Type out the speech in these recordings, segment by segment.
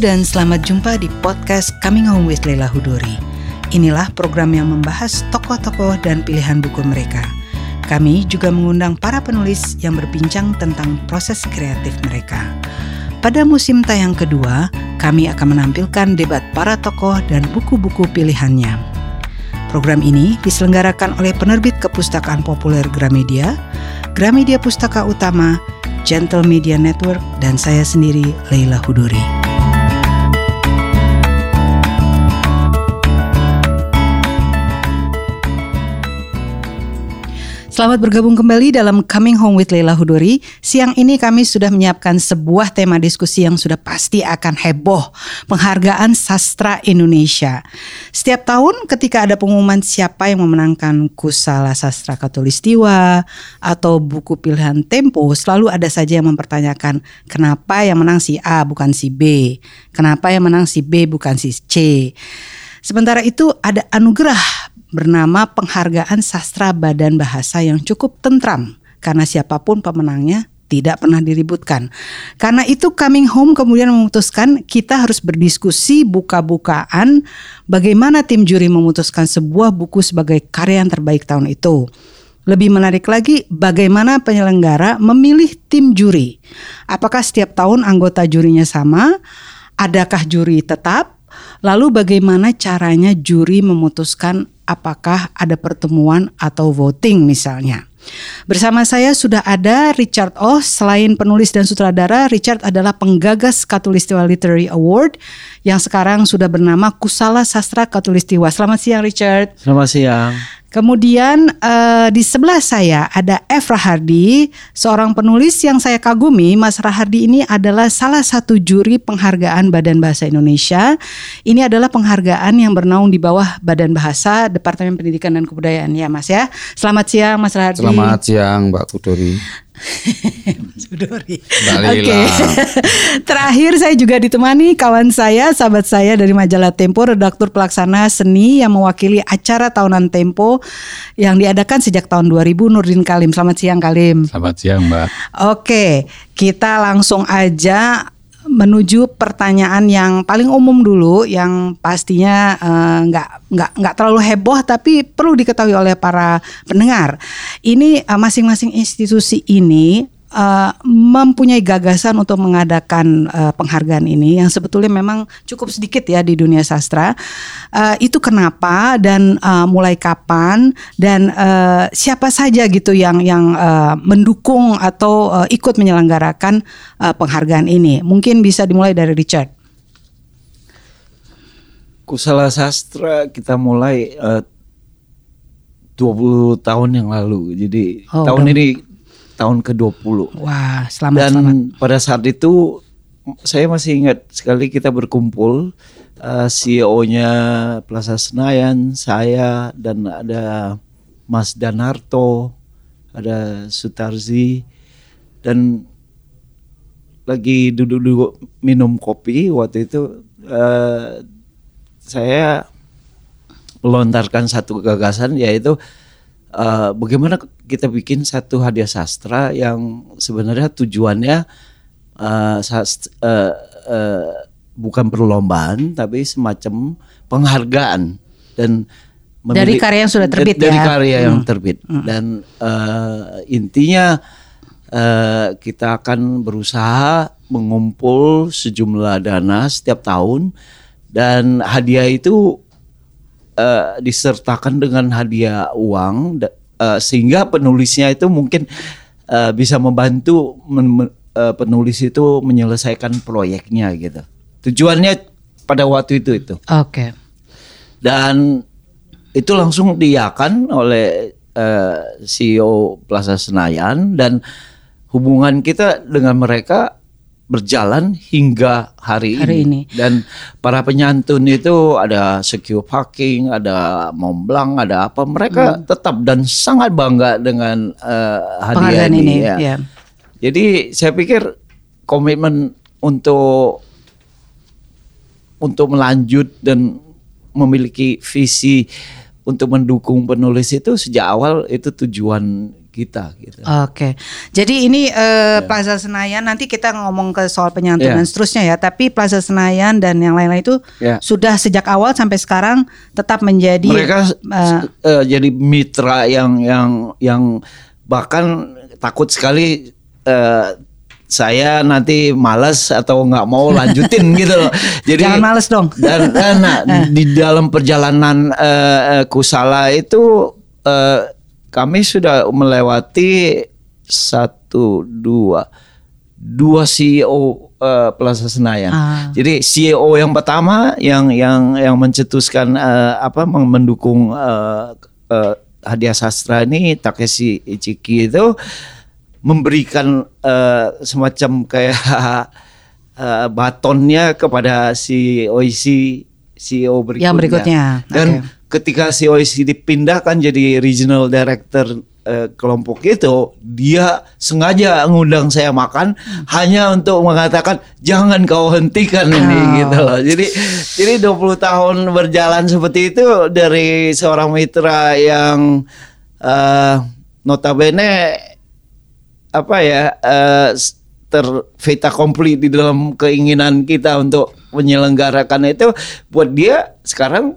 dan selamat jumpa di podcast Coming Home with Leila Hudori. Inilah program yang membahas tokoh-tokoh dan pilihan buku mereka. Kami juga mengundang para penulis yang berbincang tentang proses kreatif mereka. Pada musim tayang kedua, kami akan menampilkan debat para tokoh dan buku-buku pilihannya. Program ini diselenggarakan oleh penerbit kepustakaan populer Gramedia, Gramedia Pustaka Utama, Gentle Media Network, dan saya sendiri, Leila Huduri. Selamat bergabung kembali dalam Coming Home with Leila Hudori. Siang ini kami sudah menyiapkan sebuah tema diskusi yang sudah pasti akan heboh, penghargaan sastra Indonesia. Setiap tahun ketika ada pengumuman siapa yang memenangkan Kusala Sastra Katulistiwa atau buku pilihan Tempo, selalu ada saja yang mempertanyakan kenapa yang menang si A bukan si B, kenapa yang menang si B bukan si C. Sementara itu ada anugerah bernama Penghargaan Sastra Badan Bahasa yang cukup tentram karena siapa pun pemenangnya tidak pernah diributkan. Karena itu Coming Home kemudian memutuskan kita harus berdiskusi buka-bukaan bagaimana tim juri memutuskan sebuah buku sebagai karya yang terbaik tahun itu. Lebih menarik lagi, bagaimana penyelenggara memilih tim juri. Apakah setiap tahun anggota jurinya sama? Adakah juri tetap? Lalu bagaimana caranya juri memutuskan apakah ada pertemuan atau voting misalnya. Bersama saya sudah ada Richard Oh, selain penulis dan sutradara, Richard adalah penggagas Katulistiwa Literary Award yang sekarang sudah bernama Kusala Sastra Katulistiwa. Selamat siang Richard. Selamat siang. Kemudian uh, di sebelah saya ada F. Rahardi, seorang penulis yang saya kagumi. Mas Rahardi ini adalah salah satu juri penghargaan Badan Bahasa Indonesia. Ini adalah penghargaan yang bernaung di bawah Badan Bahasa Departemen Pendidikan dan Kebudayaan ya Mas ya. Selamat siang Mas Rahardi. Selamat siang Mbak Oke. Okay. Terakhir saya juga ditemani kawan saya, sahabat saya dari majalah Tempo, redaktur pelaksana seni yang mewakili acara tahunan Tempo yang diadakan sejak tahun 2000 Nurdin Kalim. Selamat siang Kalim. Selamat siang, Mbak. Oke, kita langsung aja menuju pertanyaan yang paling umum dulu yang pastinya eh, nggak uh, nggak nggak terlalu heboh tapi perlu diketahui oleh para pendengar. Ini uh, masing-masing institusi ini uh, mempunyai gagasan untuk mengadakan uh, penghargaan ini yang sebetulnya memang cukup sedikit ya di dunia sastra. Uh, itu kenapa dan uh, mulai kapan dan uh, siapa saja gitu yang yang uh, mendukung atau uh, ikut menyelenggarakan uh, penghargaan ini? Mungkin bisa dimulai dari Richard. Kusala Sastra kita mulai uh, 20 tahun yang lalu. Jadi oh, tahun ini tahun ke-20. Wah, selamat Dan selamat. pada saat itu saya masih ingat sekali kita berkumpul uh, CEO-nya Plaza Senayan, saya dan ada Mas Danarto, ada Sutarzi dan lagi duduk-duduk minum kopi waktu itu uh, saya melontarkan satu gagasan yaitu uh, bagaimana kita bikin satu hadiah sastra yang sebenarnya tujuannya uh, sastra, uh, uh, bukan perlombaan tapi semacam penghargaan dan dari karya yang sudah terbit dari, ya dari karya hmm. yang terbit hmm. dan uh, intinya uh, kita akan berusaha mengumpul sejumlah dana setiap tahun dan hadiah itu uh, disertakan dengan hadiah uang uh, sehingga penulisnya itu mungkin uh, bisa membantu men, uh, penulis itu menyelesaikan proyeknya gitu. Tujuannya pada waktu itu itu. Oke. Okay. Dan itu langsung diakan oleh uh, CEO Plaza Senayan dan hubungan kita dengan mereka berjalan hingga hari, hari ini. ini. Dan para penyantun itu ada secure parking, ada Montblanc, ada apa. Mereka hmm. tetap dan sangat bangga dengan uh, hadiah ini. ini ya. Yeah. Jadi saya pikir komitmen untuk untuk melanjut dan memiliki visi untuk mendukung penulis itu sejak awal itu tujuan kita gitu. Oke, jadi ini uh, Plaza Senayan nanti kita ngomong ke soal penyantunan Ya. seterusnya ya. Tapi Plaza Senayan dan yang lain-lain itu Ya. sudah sejak awal sampai sekarang tetap menjadi mereka uh, eh, jadi mitra yang yang yang bahkan takut sekali eh, saya nanti malas atau nggak mau lanjutin gitu loh. Jadi Jangan males dong. Dan, dan nah, di dalam perjalanan eh, eh, Kusala itu eh, kami sudah melewati satu dua dua CEO eh, Plaza Senayan. Ah. Jadi CEO yang pertama yang yang yang mencetuskan eh, apa mendukung eh, eh, hadiah sastra ini Takeshi Ichiki itu memberikan eh, semacam kayak eh, batonnya kepada si Oishi CEO berikutnya. Yang berikutnya, Dan oke. Ketika si Oishi dipindahkan jadi regional director eh, kelompok itu, dia sengaja ngundang saya makan hanya untuk mengatakan jangan kau hentikan ini Oh. gitu loh. Jadi jadi 20 tahun berjalan seperti itu dari seorang mitra yang eh, notabene apa ya eh, s- ter vita komplit di dalam keinginan kita untuk menyelenggarakan itu buat dia sekarang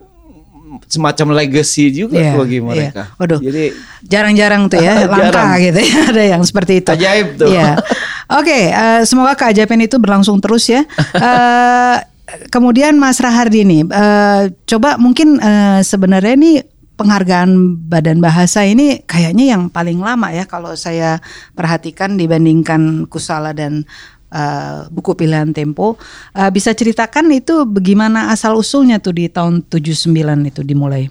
semacam legacy juga Iya, bagi iya. mereka. Waduh. Jadi Jarang-jarang tuh ya, langka Jarang. gitu ya, ada yang seperti itu. Ajaib tuh. Iya. Oke, eh, semoga keajaiban itu berlangsung terus ya. Eh, kemudian Mas Rahardi nih, eh, coba mungkin eh, sebenarnya nih penghargaan Badan Bahasa ini kayaknya yang paling lama ya kalau saya perhatikan dibandingkan Kusala dan eh, buku pilihan Tempo. Eh, bisa ceritakan itu bagaimana asal usulnya tuh di tahun 79 itu dimulai?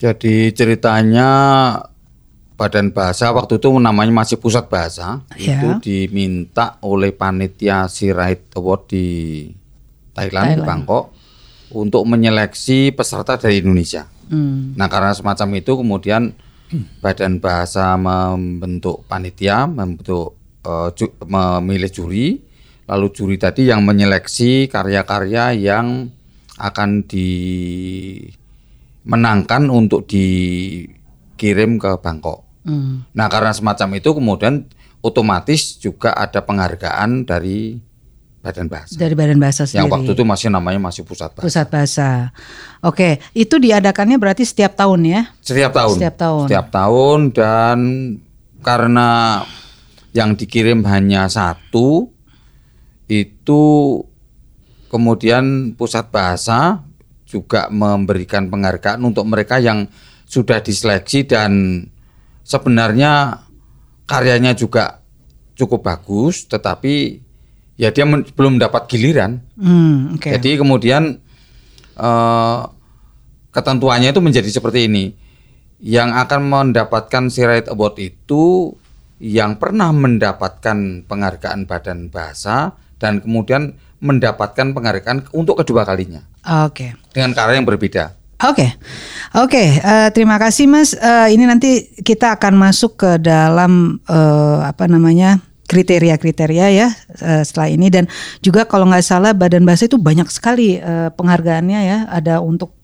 Jadi ceritanya Badan Bahasa waktu itu namanya masih Pusat Bahasa Ya. itu diminta oleh panitia Sirait Award di Thailand, Thailand. Bangkok untuk menyeleksi peserta dari Indonesia. Hmm. Nah karena semacam itu kemudian Badan Bahasa membentuk panitia, membentuk ju- memilih juri, lalu juri tadi yang menyeleksi karya-karya yang akan dimenangkan untuk dikirim ke Bangkok. Hmm. Nah karena semacam itu kemudian otomatis juga ada penghargaan dari Badan Bahasa. Dari Badan Bahasa sendiri. Yang waktu itu masih namanya masih Pusat Bahasa. Pusat Bahasa. Oke, itu diadakannya berarti setiap tahun ya? Setiap tahun. Setiap tahun. Setiap tahun dan karena yang dikirim hanya satu itu kemudian pusat bahasa juga memberikan penghargaan untuk mereka yang sudah diseleksi dan sebenarnya karyanya juga cukup bagus tetapi ya dia men- belum dapat giliran. Hmm, oke. Jadi kemudian eh, ketentuannya itu menjadi seperti ini. Yang akan mendapatkan Sirait Award itu yang pernah mendapatkan penghargaan Badan Bahasa dan kemudian mendapatkan penghargaan untuk kedua kalinya Oke. dengan karya yang berbeda. Oke, oke. eh, terima kasih Mas. Eh, ini nanti kita akan masuk ke dalam eh, apa namanya kriteria-kriteria ya eh, setelah ini dan juga kalau nggak salah Badan Bahasa itu banyak sekali eh, penghargaannya ya. Ada untuk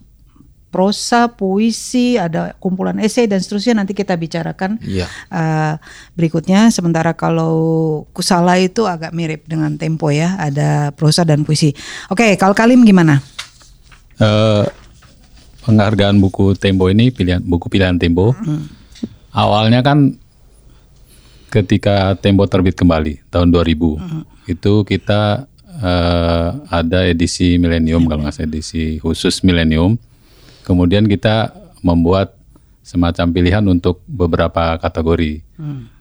prosa, puisi, ada kumpulan esai dan seterusnya nanti kita bicarakan Iya. eh, berikutnya. Sementara kalau Kusala itu agak mirip dengan Tempo ya, ada prosa dan puisi. Oke, kalau Kalim gimana? Eh, penghargaan buku Tempo ini pilihan buku pilihan Tempo. Awalnya kan ketika Tempo terbit kembali tahun 2000 itu kita eh, ada edisi milenium kalau nggak salah edisi khusus milenium. Kemudian kita membuat semacam pilihan untuk beberapa kategori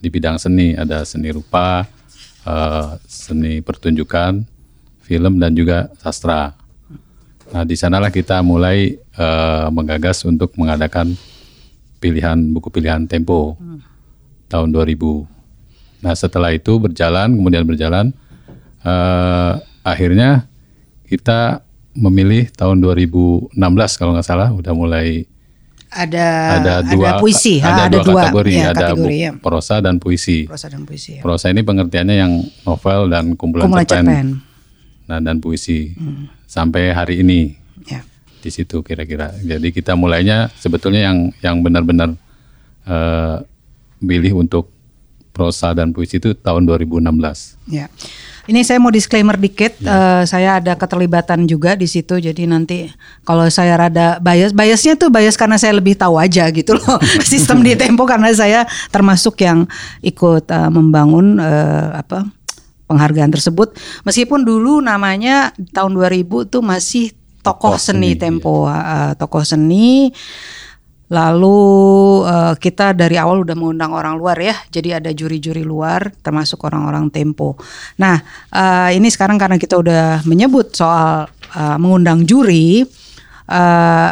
di bidang seni ada seni rupa, eh, seni pertunjukan, film dan juga sastra. Nah, di sanalah kita mulai eh, menggagas untuk mengadakan pilihan buku pilihan Tempo tahun 2000. Nah, setelah itu berjalan, kemudian berjalan, eh, akhirnya kita memilih tahun 2016 kalau nggak salah, udah mulai Ada ada dua puisi, ada, ah, dua, kategori, ya, ada kategori, ya. prosa dan puisi. prosa dan puisi. Ya. Prosa ini pengertiannya yang novel dan kumpulan, Kumpulan cerpen, cerpen. Nah, dan puisi sampai hari ini Ya. di situ kira-kira. Jadi kita mulainya sebetulnya yang yang benar-benar eh, pilih untuk prosa dan puisi itu tahun 2016. Ya. Ini saya mau disclaimer dikit, eh, saya ada keterlibatan juga di situ, jadi nanti kalau saya rada bias, biasnya tuh bias karena saya lebih tahu aja gitu loh sistem di Tempo karena saya termasuk yang ikut eh, membangun eh, apa penghargaan tersebut, meskipun dulu namanya tahun 2000 tuh masih tokoh Tokoh seni, seni, Tempo, eh, tokoh seni. Lalu eh, kita dari awal udah mengundang orang luar ya, jadi ada juri-juri luar, termasuk orang-orang Tempo. Nah, eh, ini sekarang karena kita udah menyebut soal eh, mengundang juri, eh,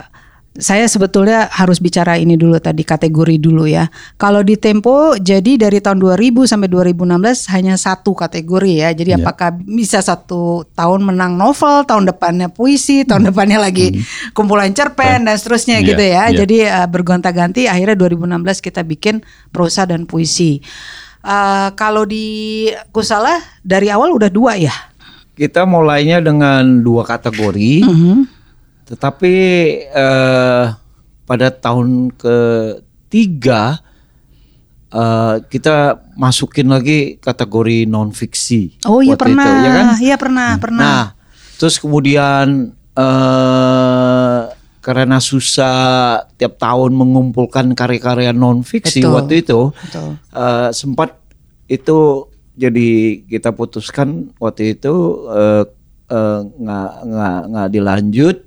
saya sebetulnya harus bicara ini dulu tadi kategori dulu ya. Kalau di Tempo, jadi dari tahun 2000 sampai 2016 hanya satu kategori ya. Jadi Ya. apakah bisa satu tahun menang novel, tahun depannya puisi, tahun depannya lagi kumpulan cerpen dan seterusnya Iya, gitu ya. iya. Jadi uh, bergonta-ganti akhirnya 2016 kita bikin prosa dan puisi. Uh, kalau di Kusala dari awal udah dua ya. Kita mulainya dengan dua kategori, Mhm. Tetapi eh, pada tahun ketiga eh, kita masukin lagi kategori non fiksi. Oh iya pernah, itu, ya kan? iya pernah, pernah. Nah, terus kemudian eh karena susah tiap tahun mengumpulkan karya-karya non fiksi Betul, waktu itu, betul. eh, sempat itu jadi kita putuskan waktu itu eh, eh, nggak nggak nggak dilanjut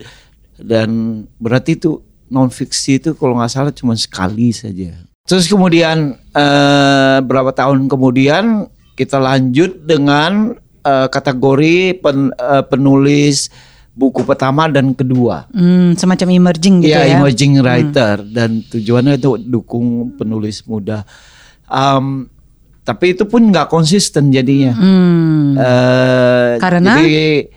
dan berarti itu non fiksi itu kalau nggak salah cuma sekali saja. Terus kemudian eh, berapa tahun kemudian kita lanjut dengan eh, kategori pen- eh, penulis buku pertama dan kedua. Hmm, semacam emerging gitu Iya, ya. emerging writer dan tujuannya itu dukung penulis muda. Am, tapi itu pun nggak konsisten jadinya. Hmm. Eh, Karena? Jadi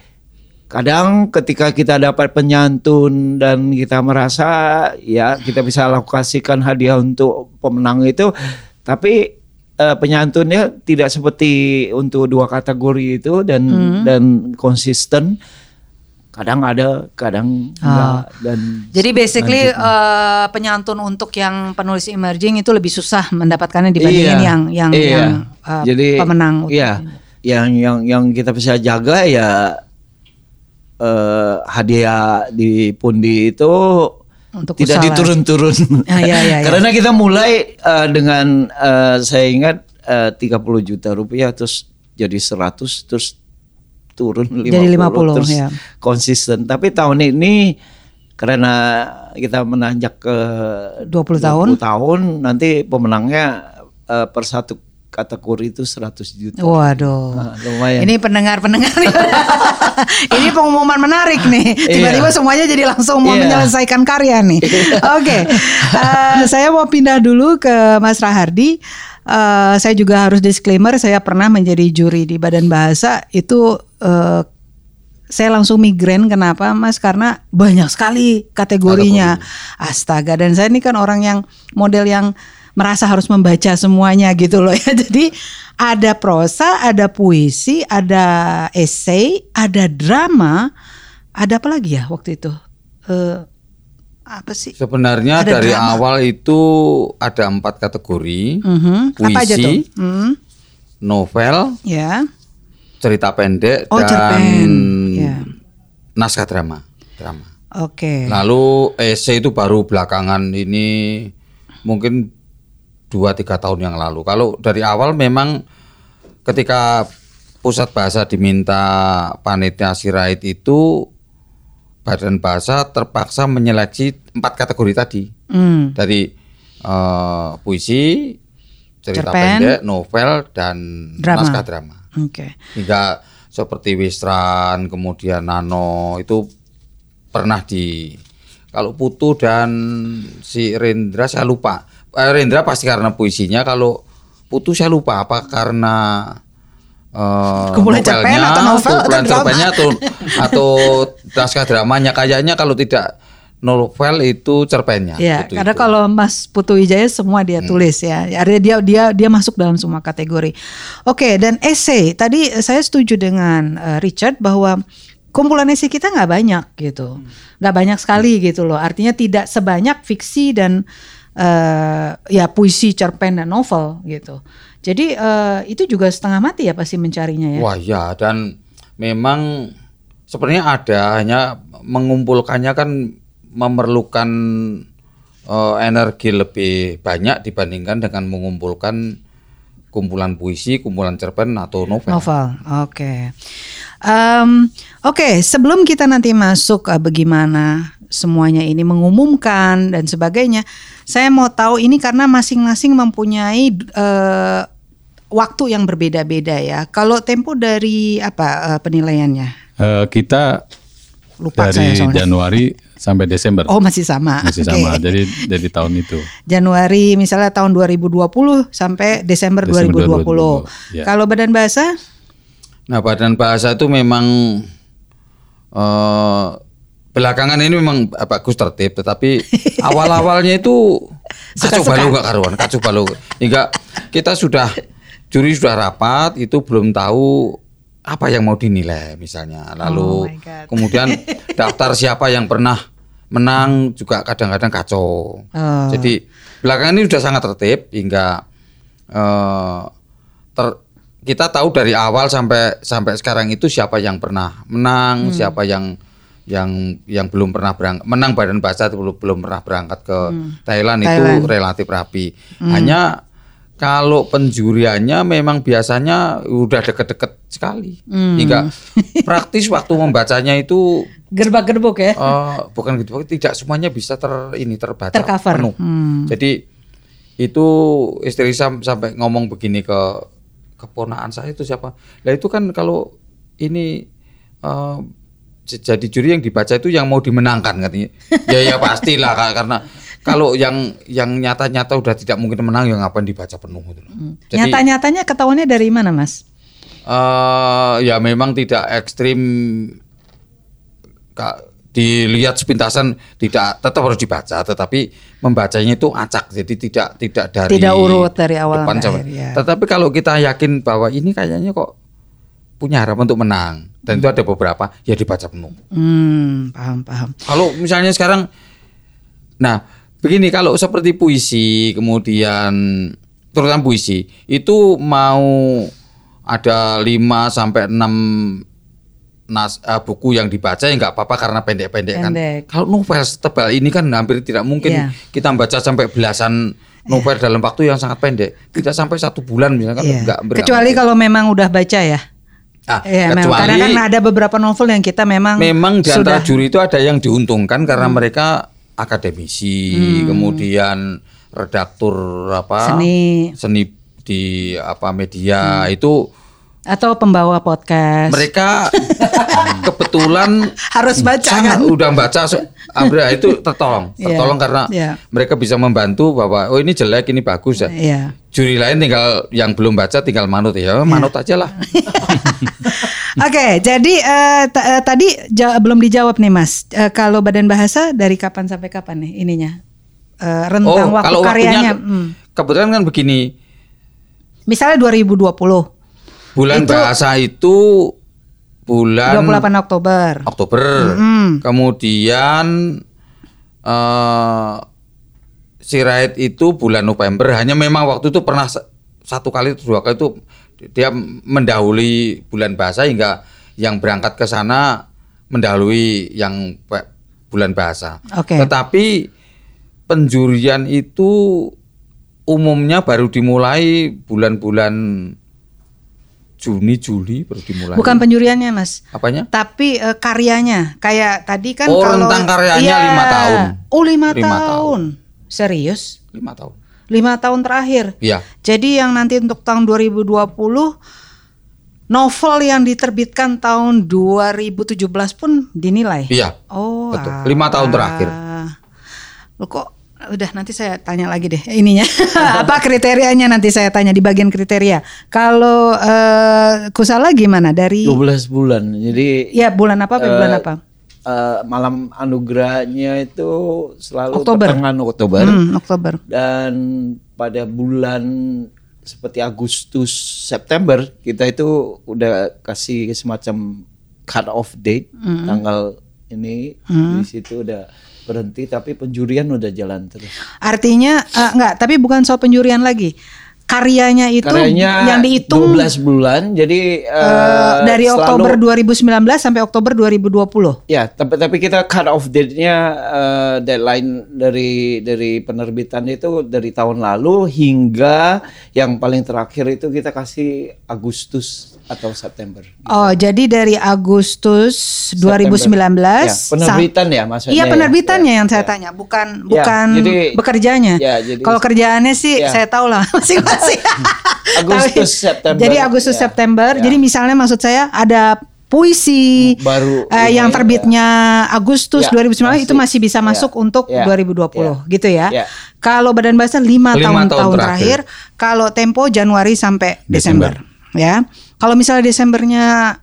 kadang ketika kita dapat penyantun dan kita merasa ya kita bisa alokasikan hadiah untuk pemenang itu, tapi eh, penyantunnya tidak seperti untuk dua kategori itu dan Hmm. dan konsisten. Kadang ada, kadang enggak dan Ah. Jadi basically eh, penyantun untuk yang penulis emerging itu lebih susah mendapatkannya dibandingin Iya, yang yang, iya. yang eh, Jadi pemenang. Iya, yang yang yang kita bisa jaga ya eh, hadiah di pundi itu Untuk tidak usaha. diturun-turun. Ah, iya, iya, iya. Karena kita mulai eh, dengan eh, saya ingat eh, 30 juta rupiah terus jadi 100 terus turun 50, Jadi 50, terus ya. konsisten. Tapi tahun ini karena kita menanjak ke 20 tahun. 20 tahun nanti pemenangnya eh, per satu kategori itu 100 juta. Waduh. Nah, lumayan. Ini pendengar-pendengar. ini pengumuman menarik nih. Tiba-tiba Iya. semuanya jadi langsung mau Iya. menyelesaikan karya nih. Oke. Eh, saya mau pindah dulu ke Mas Rahardi. Eh, saya juga harus disclaimer saya pernah menjadi juri di Badan Bahasa itu eh, saya langsung migrain kenapa Mas karena banyak sekali kategorinya. Astaga dan saya ini kan orang yang model yang merasa harus membaca semuanya gitu loh ya. Jadi ada prosa, ada puisi, ada esai, ada drama, ada apa lagi ya waktu itu? Eh apa sih? Sebenarnya Ada dari drama. awal itu ada empat kategori, Mhm. Apa aja Puisi. tuh? Hmm, novel, ya. cerita pendek, Oh, dan cerpen. Ya. naskah drama. Drama. Oke. Lalu esai itu baru belakangan ini mungkin dua tiga tahun yang lalu. Kalau dari awal memang ketika pusat bahasa diminta panitia sirait itu badan bahasa terpaksa menyeleksi empat kategori tadi Hmm. dari eh, puisi, cerita Cerpen. pendek, novel dan Drama. naskah drama. Oke. Hingga seperti Wisran, kemudian Nano itu pernah di kalau Putu dan si Rendra saya lupa. Eh, Rendra pasti karena puisinya, kalau Putu saya lupa apa karena eh, Kumpulan cerpen atau novel atau kumpulan drama? cerpennya atau atau naskah dramanya kayaknya kalau tidak novel itu cerpennya. Ya, Putu karena itu. kalau Mas Putu Wijaya semua dia tulis ya. Artinya dia dia dia masuk dalam semua kategori. Oke, dan esai. Tadi saya setuju dengan eh, Richard bahwa kumpulan esai kita nggak banyak gitu. nggak banyak sekali gitu loh. Artinya tidak sebanyak fiksi dan eh, ya puisi, cerpen dan novel gitu. Jadi eh, itu juga setengah mati ya pasti mencarinya ya. Wah ya dan memang sebenarnya ada hanya mengumpulkannya kan memerlukan eh, energi lebih banyak dibandingkan dengan mengumpulkan kumpulan puisi, kumpulan cerpen atau novel. Novel, oke. Em, oke, sebelum kita nanti masuk ke bagaimana semuanya ini mengumumkan dan sebagainya, saya mau tahu ini karena masing-masing mempunyai eh, waktu yang berbeda-beda ya. Kalau tempo dari apa eh, penilaiannya? Eh, kita Lupa saya dari soalnya. Januari sampai Desember Oh masih sama. masih Oke. sama. Jadi dari tahun itu. Januari misalnya tahun 2020 sampai Desember, Desember 2020. 2020, ya. Kalau badan bahasa Nah, badan bahasa itu memang eh belakangan ini memang bagus tertib, tetapi awal-awalnya itu kacau balau nggak karuan, kacau balau. Hingga kita sudah juri sudah rapat, itu belum tahu apa yang mau dinilai misalnya. Oh Lalu God. kemudian daftar siapa yang pernah menang juga kadang-kadang kacau. Oh. Jadi belakangan ini sudah sangat tertib hingga eh, ter- kita tahu dari awal sampai sampai sekarang itu siapa yang pernah menang, siapa yang yang yang belum pernah berangkat menang badan bahasa itu belum belum pernah berangkat ke Thailand, itu Thailand. relatif rapi. Hanya kalau penjuriannya memang biasanya udah deket-deket sekali, hingga praktis waktu membacanya itu gerbak-gerbuk ya. Eh, bukan gitu, tidak semuanya bisa ter ini terbaca Tercover. penuh. Hmm. Jadi itu istri sam- sampai ngomong begini ke keponakan saya itu siapa? Lah itu kan kalau ini j- jadi juri yang dibaca itu yang mau dimenangkan katanya. ya ya pastilah Kak, karena kalau yang yang nyata-nyata udah tidak mungkin menang ya ngapain dibaca penuh gitu. loh. Jadi Nyata-nyatanya ketahuannya dari mana, Mas? eh, ya memang tidak ekstrim Kak, dilihat sepintasan tidak tetap harus dibaca tetapi membacanya itu acak jadi tidak tidak dari Tidak urut dari awal depan sampai akhir, ya. tetapi kalau kita yakin bahwa ini kayaknya kok punya harapan untuk menang dan itu ada beberapa ya dibaca penuh Hmm, paham, paham. kalau misalnya sekarang nah begini kalau seperti puisi kemudian terutama puisi itu mau ada 5 sampai 6 nas eh, buku yang dibaca ya nggak apa-apa karena pendek-pendek kan. Kalau novel setebal ini kan hampir tidak mungkin Iya. kita baca sampai belasan novel dalam waktu yang sangat pendek. Tidak sampai satu bulan misalnya kan Iya. nggak nggak Kecuali kalau memang udah baca ya. Ah, memang. kecuali Karena kan ada beberapa novel yang kita memang memang di antara sudah juri itu ada yang diuntungkan karena Hmm. mereka akademisi, kemudian redaktur apa Seni. seni di apa media itu atau pembawa podcast mereka kebetulan harus baca sangat kan. udah baca so, Abra itu tertolong Iya, tertolong karena iya. mereka bisa membantu bahwa oh ini jelek ini bagus ya Iya. juri lain tinggal yang belum baca tinggal manut ya manut aja lah Oke, jadi eh, ta- eh, tadi belum dijawab nih Mas. Eh, kalau Badan Bahasa dari kapan sampai kapan nih ininya? Eh, rentang waktu kalau karyanya. waktunya hmm. kebetulan kan begini Misalnya 2020, bulan Itu- bahasa itu bulan 28 Oktober. Oktober. Mm. Kemudian eh Sirait itu bulan November. Hanya memang waktu itu pernah sa- satu kali atau dua kali itu dia mendahului bulan bahasa hingga yang berangkat ke sana mendahului yang bulan bahasa. Oke. Tetapi penjurian itu umumnya baru dimulai bulan-bulan Juni Juli baru dimulai. Bukan penjuriannya Mas. apanya? Tapi eh, karyanya kayak tadi kan Oh, kalau rentang karyanya Iya. lima tahun. Oh lima, Lima tahun. Serius? lima tahun. Lima tahun terakhir. Iya. Jadi yang nanti untuk tahun 2020 novel yang diterbitkan tahun 2017 pun dinilai. Iya. Oh, Betul. Lima tahun terakhir. Lo kok udah nanti saya tanya lagi deh ininya apa kriterianya nanti saya tanya di bagian kriteria. Kalau eh, Kusala gimana dari 12 bulan. Jadi ya bulan apa sampai bulan apa? eh, malam anugerahnya itu selalu Oktober. pertengahan Oktober Hmm, Oktober. dan pada bulan seperti Agustus September kita itu udah kasih semacam cut off date Hmm. tanggal ini Hmm. di situ udah berhenti tapi penjurian udah jalan terus. Artinya eh, enggak, tapi bukan soal penjurian lagi. Karyanya itu Karyanya yang dihitung 12 bulan jadi eh, eh, dari selalu- Oktober 2019 sampai Oktober 2020. Ya, tapi tapi kita cut off date-nya eh, deadline dari dari penerbitan itu dari tahun lalu hingga yang paling terakhir itu kita kasih Agustus atau September. Oh, jadi dari Agustus 2019 Ya, penerbitan ya maksudnya Iya, ya. penerbitannya Ya, yang saya ya. tanya, bukan Ya, bukan jadi- bekerjanya. ya, jadi- Kalau kerjaannya sih Ya. saya tahu lah masing-masing. Agustus, Tapi- September. Jadi Agustus Ya, September. ya. Jadi misalnya maksud saya ada puisi Baru eh, yang ini, terbitnya Agustus Ya, 2019 itu masih masih. bisa Ya, masuk untuk ya, 2020 gitu ya. Ya. Kalau Badan Bahasa 5 Lima tahun tahun tahun terakhir, terakhir. kalau Tempo Januari sampai Desember, ya. Kalau misalnya Desembernya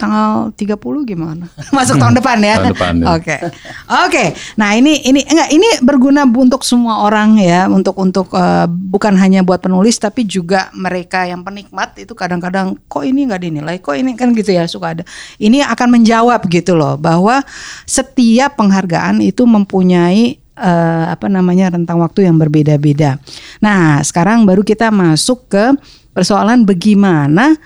tanggal 30 gimana? Masuk tahun depan ya. Tahun depan, ya. Oke. Oke. Nah, ini ini enggak ini berguna untuk semua orang ya, untuk untuk eh, bukan hanya buat penulis tapi juga mereka yang penikmat itu kadang-kadang kok ini nggak dinilai, kok ini kan gitu ya suka ada. Ini akan menjawab gitu loh bahwa setiap penghargaan itu mempunyai eh, apa namanya rentang waktu yang berbeda-beda. Nah, sekarang baru kita masuk ke persoalan bagaimana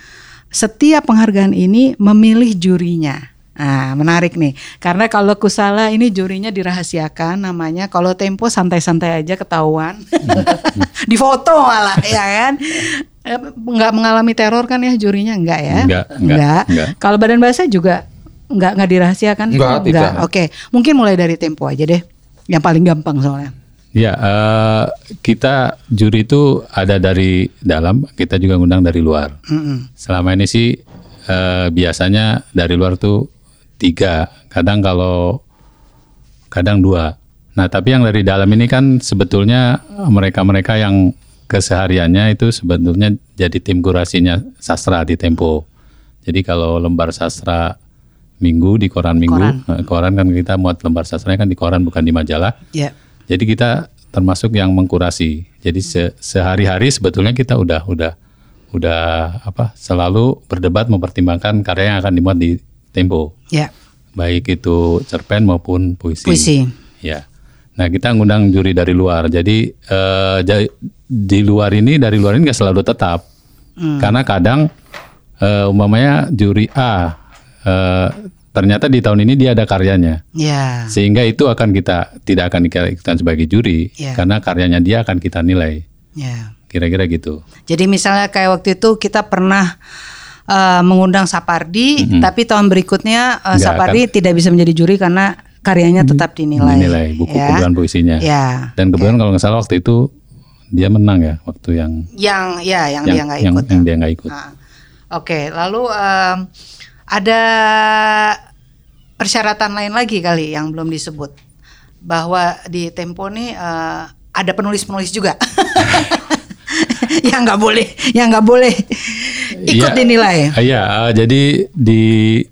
setiap penghargaan ini memilih jurinya. Nah, menarik nih. Karena kalau Kusala ini jurinya dirahasiakan namanya. Kalau Tempo santai-santai aja ketahuan. Di foto malah ya kan. Eh, Nggak mengalami teror kan ya jurinya enggak ya? Enggak, enggak, enggak. Kalau Badan Bahasa juga enggak enggak dirahasiakan? Enggak, tidak. Oke, mungkin mulai dari Tempo aja deh. Yang paling gampang soalnya. Ya, eh, kita juri itu ada dari dalam, kita juga ngundang dari luar. Mm-mm. Selama ini sih eh, biasanya dari luar tuh tiga, kadang kalau kadang dua. Nah, tapi yang dari dalam ini kan sebetulnya mereka-mereka yang kesehariannya itu sebetulnya jadi tim kurasinya sastra di Tempo. Jadi kalau lembar sastra minggu di koran minggu, Koran. eh, koran kan kita muat lembar sastranya kan di koran bukan di majalah. Ya. Jadi kita termasuk yang mengkurasi. Jadi se- sehari-hari sebetulnya kita udah udah udah apa selalu berdebat mempertimbangkan karya yang akan dimuat di Tempo, Ya. baik itu cerpen maupun puisi. Puisi. Ya. Nah kita ngundang juri dari luar. Jadi eh, di luar ini dari luar ini nggak selalu tetap, karena kadang eh, umpamanya juri A eh, ternyata di tahun ini dia ada karyanya Ya. sehingga itu akan kita tidak akan kita sebagai juri Ya. karena karyanya dia akan kita nilai Ya. kira-kira gitu Jadi misalnya kayak waktu itu kita pernah eh, mengundang Sapardi, tapi tahun berikutnya Nggak Sapardi tidak bisa menjadi juri karena karyanya tetap dinilai. menilai buku ya. kebetulan puisinya Ya. dan kebetulan kalau nggak salah waktu itu dia menang ya waktu yang Yang ya yang, dia yang nggak yang, ikut. yang dia nggak ikut Nah, Oke, lalu em, ada persyaratan lain lagi kali yang belum disebut bahwa di Tempo nih eh, ada penulis-penulis juga yang nggak boleh, yang nggak boleh ikut Iya. dinilai. Iya, eh, jadi di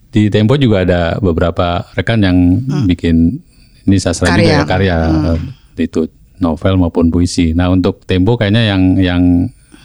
di Tempo juga ada beberapa rekan yang bikin ini sastra Hmm. Karya. juga ya karya eh, itu novel maupun puisi. Nah untuk Tempo kayaknya yang yang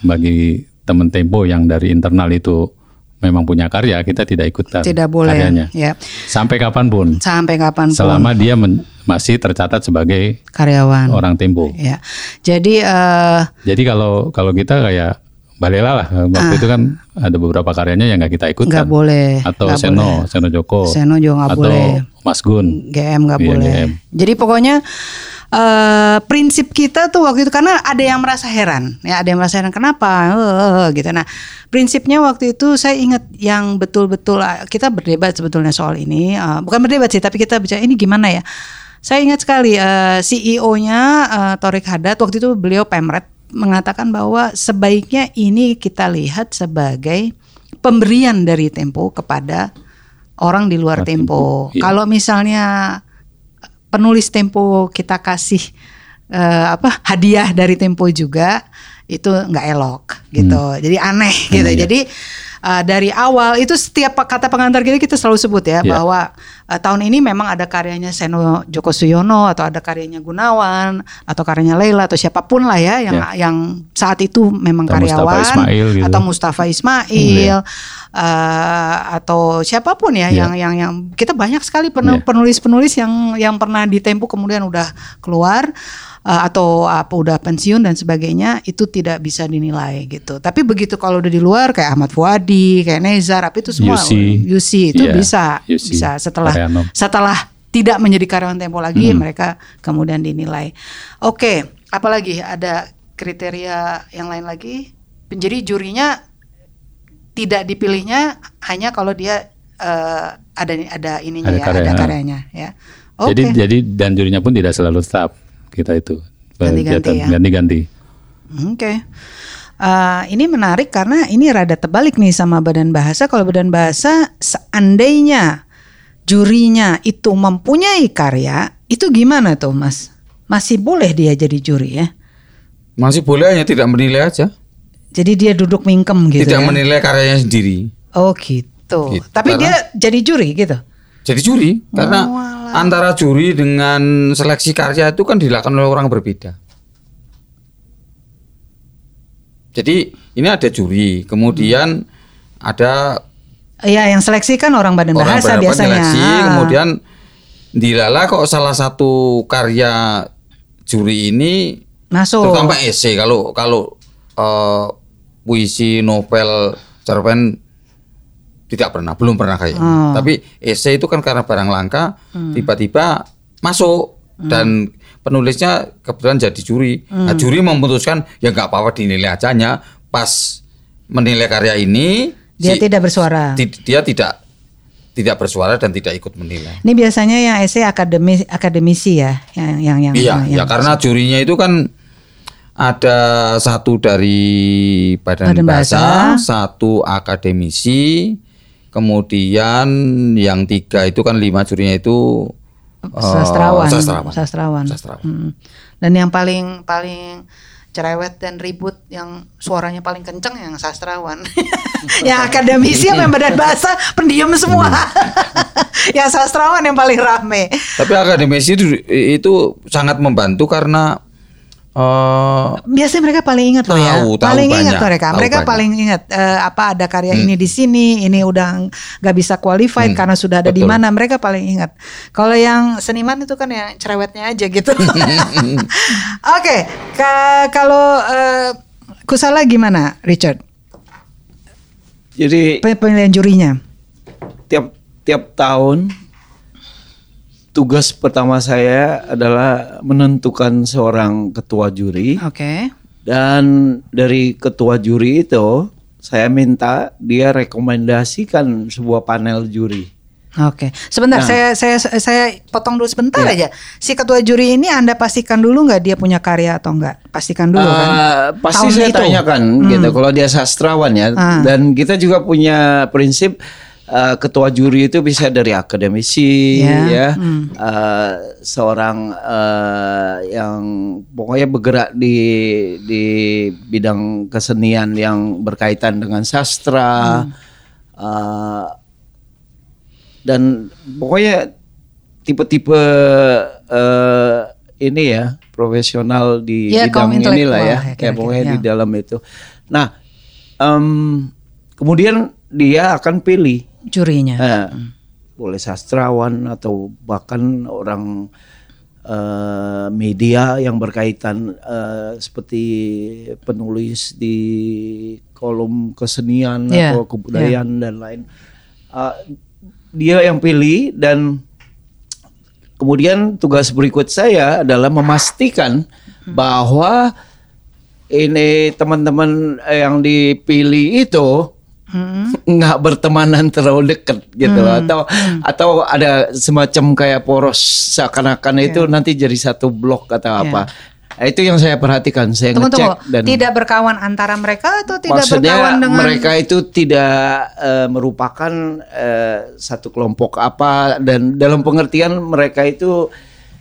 bagi teman Tempo yang dari internal itu memang punya karya kita tidak ikutan Tidak boleh. karyanya Ya. sampai kapan pun Sampai kapan selama dia men- masih tercatat sebagai karyawan. orang Tempo. Ya. Jadi eh, Jadi kalau kalau kita kayak Balela lah waktu itu kan ada beberapa karyanya yang nggak kita ikutkan. Ah. nggak boleh. Atau nggak Seno, boleh. Seno Joko. Seno juga nggak boleh. Mas Gun. GM nggak Iya, boleh. GM. Jadi pokoknya eh prinsip kita tuh waktu itu karena ada yang merasa heran, ya ada yang merasa heran kenapa, Eh, gitu. Nah prinsipnya waktu itu saya ingat yang betul-betul eh, kita berdebat sebetulnya soal ini, Eh, bukan berdebat sih, tapi kita bicara ini gimana ya. Saya ingat sekali eh, CEO-nya eh, Torik Haddad waktu itu beliau pemret mengatakan bahwa sebaiknya ini kita lihat sebagai pemberian dari Tempo kepada orang di luar Luar Tempo. Tempo, iya. Kalau misalnya penulis Tempo kita kasih eh, apa hadiah dari Tempo juga itu nggak elok gitu. Jadi aneh gitu. iya. Jadi eh, dari awal itu setiap kata pengantar kita kita selalu sebut ya Iya. bahwa eh, tahun ini memang ada karyanya Seno Joko Suyono atau ada karyanya Gunawan atau karyanya Leila atau siapa pun lah ya yang Ya. yang saat itu memang Atau Mustafa karyawan Ismail gitu. atau Mustafa Ismail eh, atau siapa pun ya Ya. yang yang yang kita banyak sekali penu- Ya. penulis-penulis yang yang pernah di Tempo kemudian udah keluar eh, atau apa udah pensiun dan sebagainya itu tidak bisa dinilai gitu. Tapi begitu kalau udah di luar kayak Ahmad Fuadi, kayak Nezar, apa itu semua Yusi. Yusi itu Iya, bisa Yusi. bisa setelah Ariano. setelah tidak menjadi karyawan Tempo lagi Hmm. mereka kemudian dinilai. Oke, apalagi ada kriteria yang lain lagi? Jadi jurinya tidak dipilihnya hanya kalau dia eh, ada ada ininya Ada ya, ada karyanya. karyanya ya. Oke. Jadi jadi dan jurinya pun tidak selalu tetap kita itu Ganti-ganti ya. ganti-ganti. Oke. Eh, ini menarik karena ini rada terbalik nih sama badan bahasa. Kalau badan bahasa seandainya jurinya itu mempunyai karya, itu gimana tuh Mas? Masih boleh dia jadi juri ya? Masih boleh hanya tidak menilai aja. Jadi dia duduk mingkem gitu tidak ya? menilai karyanya sendiri. Oh gitu. Gitu, Tapi karena- dia jadi juri gitu? Jadi juri karena Oh, antara juri dengan seleksi karya itu kan dilakukan oleh orang berbeda. Jadi ini ada juri, kemudian ada Iya, yang seleksi kan orang badan orang bahasa berapa biasanya. seleksi, Ah. kemudian dilala kok salah satu karya juri ini masuk. terutama esai kalau kalau eh, puisi novel cerpen tidak pernah belum pernah kayak Hmm. tapi esai itu kan karena barang langka tiba-tiba masuk dan penulisnya kebetulan jadi juri nah, Hmm. juri memutuskan ya nggak apa-apa dinilai aja pas menilai karya ini Dia si- tidak bersuara. ti- dia tidak tidak bersuara dan tidak ikut menilai Ini biasanya yang esai akademi akademisi ya, yang yang yang. Iya, yang- ya karena jurinya itu kan ada satu dari Badan, Badan Bahasa, Bahasa. satu akademisi, kemudian yang tiga itu kan lima jurinya itu sastrawan. sastrawan. Sastrawan. Sastrawan. Mm. Dan yang paling paling cerewet dan ribut yang suaranya paling kenceng yang sastrawan. yang akademisi yang badan bahasa pendiam semua. yang sastrawan yang paling rame. Tapi akademisi itu itu sangat membantu karena eh, Biasanya mereka paling ingat loh ya. Tahu, tahu paling ingat banyak, mereka. tahu Mereka banyak. paling ingat eh, apa ada karya ini di sini, ini udah nggak bisa qualified karena sudah ada di mana. Mereka paling ingat. Kalau yang seniman itu kan yang cerewetnya aja gitu. Oke, ka- kalau eh, Kusala gimana, Richard? Jadi Pe- Pemilihan jurinya. tiap tiap tahun tugas pertama saya adalah menentukan seorang ketua juri Oke. dan dari ketua juri itu saya minta dia rekomendasikan sebuah panel juri. Oke, sebentar Nah. saya saya saya potong dulu sebentar Iya. aja. Si ketua juri ini Anda pastikan dulu nggak dia punya karya atau enggak? Pastikan dulu kan. Eh, pasti Tahun saya itu. tanyakan gitu kalau dia sastrawan ya Ah. dan kita juga punya prinsip eh, ketua juri itu bisa dari akademisi Ya, ya hmm. Eh, seorang eh, yang pokoknya bergerak di di bidang kesenian yang berkaitan dengan sastra Hmm. Eh, dan pokoknya tipe-tipe eh, ini ya profesional di Ya, kaum bidang inilah ya, ya, ya kira-kira, pokoknya ya. di dalam itu. Nah, em, kemudian dia akan pilih Jurinya. eh, boleh sastrawan atau bahkan orang eh, media yang berkaitan eh, seperti penulis di kolom kesenian Ya, atau kebudayaan dan lain. Eh, dia yang pilih dan kemudian tugas berikut saya adalah memastikan bahwa ini teman-teman yang dipilih itu Hmm. nggak bertemanan terlalu dekat gitu atau atau ada semacam kayak poros seakan-akan itu nanti jadi satu blok atau apa Nah, itu yang saya perhatikan saya Tunggu ngecek tunggu. dan Tidak berkawan antara mereka atau tidak maksudnya berkawan dengan mereka itu tidak eh, merupakan eh, satu kelompok apa dan dalam pengertian mereka itu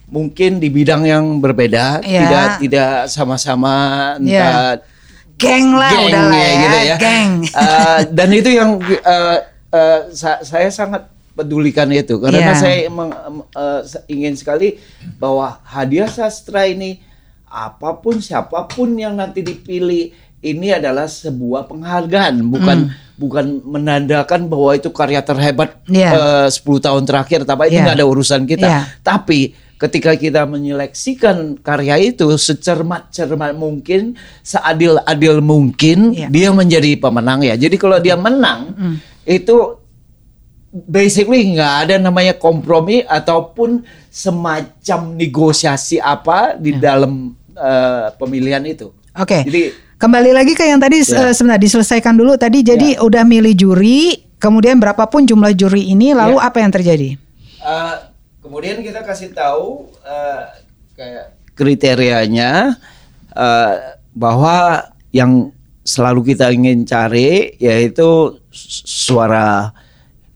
mungkin di bidang yang berbeda Ya. tidak tidak sama-sama Ya. entah geng lah geng udah lah ya, ya, gitu ya. geng. Eh, dan itu yang eh, eh, sa- saya sangat pedulikan itu karena Iya. saya emang em, se- ingin sekali bahwa hadiah sastra ini apa pun siapa pun yang nanti dipilih ini adalah sebuah penghargaan bukan bukan menandakan bahwa itu karya terhebat Hmm. Iya. eh, 10 tahun terakhir tapi itu Iya. nggak ada urusan kita Iya. tapi ketika kita menyeleksikan karya itu secermat-cermat mungkin, seadil-adil mungkin, Iya. dia menjadi pemenang ya. Jadi kalau dia menang, itu basically nggak ada namanya kompromi ataupun semacam negosiasi apa di dalam eh, pemilihan itu. Oke. Jadi Kembali lagi ke yang tadi Ya. eh, sebentar diselesaikan dulu tadi jadi udah milih juri, kemudian berapapun jumlah juri ini lalu Ya. apa yang terjadi? Eh, kemudian kita kasih tahu eh, kayak kriterianya eh, bahwa yang selalu kita ingin cari yaitu su- suara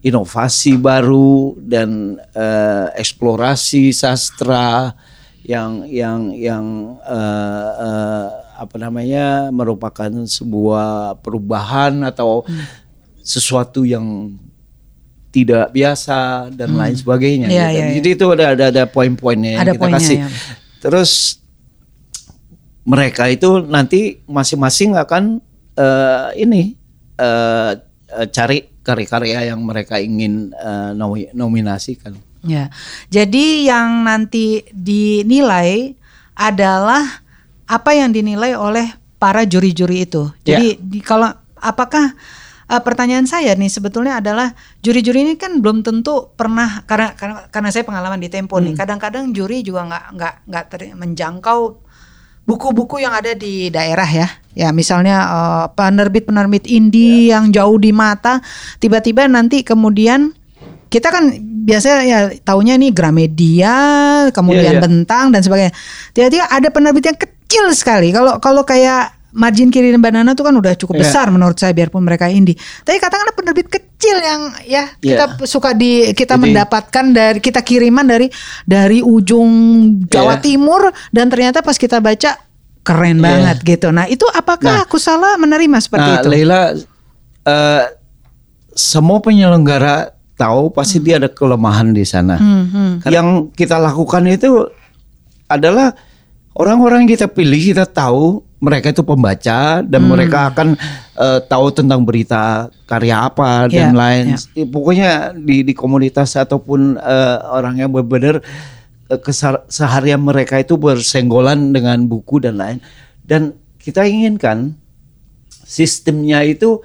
inovasi baru dan eh, eksplorasi sastra yang yang yang eh, eh, apa namanya merupakan sebuah perubahan atau sesuatu yang tidak biasa dan lain sebagainya. Iya, gitu. iya, iya. Jadi itu ada ada ada poin-poinnya yang Ada kita poinnya, kasih. ya. Terus mereka itu nanti masing-masing akan eh, ini eh, cari karya-karya yang mereka ingin nomi- nominasikan. Ya. Jadi yang nanti dinilai adalah apa yang dinilai oleh para juri-juri itu. Ya. Jadi di, kalau apakah eh, pertanyaan saya nih sebetulnya adalah juri-juri ini kan belum tentu pernah karena karena, karena saya pengalaman di Tempo nih. Kadang-kadang juri juga nggak nggak nggak menjangkau buku-buku yang ada di daerah ya. Ya misalnya eh, penerbit-penerbit indie yang jauh di mata tiba-tiba nanti kemudian kita kan biasanya ya taunya nih Gramedia, kemudian Iya, iya. Bentang dan sebagainya. Tiba-tiba ada penerbit yang kecil sekali. Kalau kalau kayak margin kiri dan banana itu kan udah cukup Iya. besar menurut saya biarpun mereka indie. Tapi katakanlah penerbit kecil yang ya kita Iya. suka di kita Jadi- mendapatkan dari kita kiriman dari dari ujung Jawa Iya. Timur dan ternyata pas kita baca keren Iya. banget gitu. Nah, itu apakah Nah. aku salah menerima seperti nah, itu? Leila, eh, semua penyelenggara tahu pasti dia ada kelemahan di sana. Hmm, hmm. Yang kita lakukan itu adalah orang-orang yang kita pilih kita tahu mereka itu pembaca dan Hmm. mereka akan eh, tahu tentang berita karya apa dan Ya, lain. ya. Eh, Pokoknya di di komunitas ataupun eh, orang yang benar-benar kesar- seharian mereka itu bersenggolan dengan buku dan lain. Dan kita inginkan sistemnya itu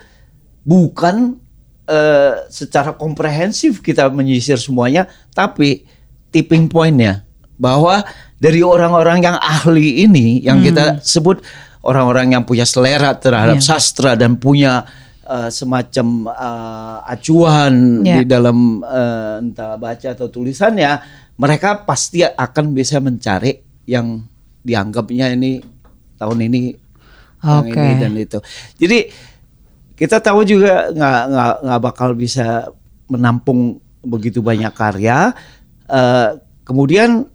bukan eh, secara komprehensif kita menyisir semuanya, tapi tipping pointnya bahwa dari orang-orang yang ahli ini yang kita sebut orang-orang yang punya selera terhadap Iya. sastra dan punya eh, semacam eh, acuan Iya. di dalam eh, entah baca atau tulisannya, mereka pasti akan bisa mencari yang dianggapnya ini tahun ini yang Oke. ini dan itu. Jadi kita tahu juga nggak nggak nggak bakal bisa menampung begitu banyak karya. Eh, kemudian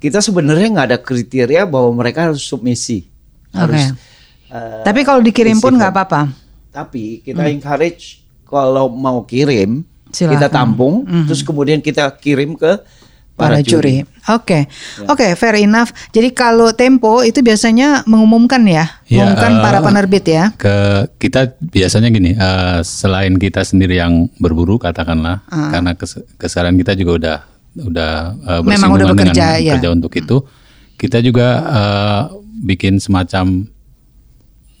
kita sebenarnya nggak ada kriteria bahwa mereka harus submisi, harus. eh, Tapi kalau dikirim pun nggak apa-apa. Tapi kita encourage kalau mau kirim Silakan. kita tampung, terus kemudian kita kirim ke para, para, juri. juri. Oke, Ya. oke, fair enough. Jadi kalau Tempo itu biasanya mengumumkan ya, Ya, mengumumkan eh, para penerbit ya. ke kita biasanya gini eh, selain kita sendiri yang berburu katakanlah karena kes- kesadaran kita juga udah udah eh, Memang udah bersinggungan bekerja, dengan ya. kerja untuk itu kita juga eh, bikin semacam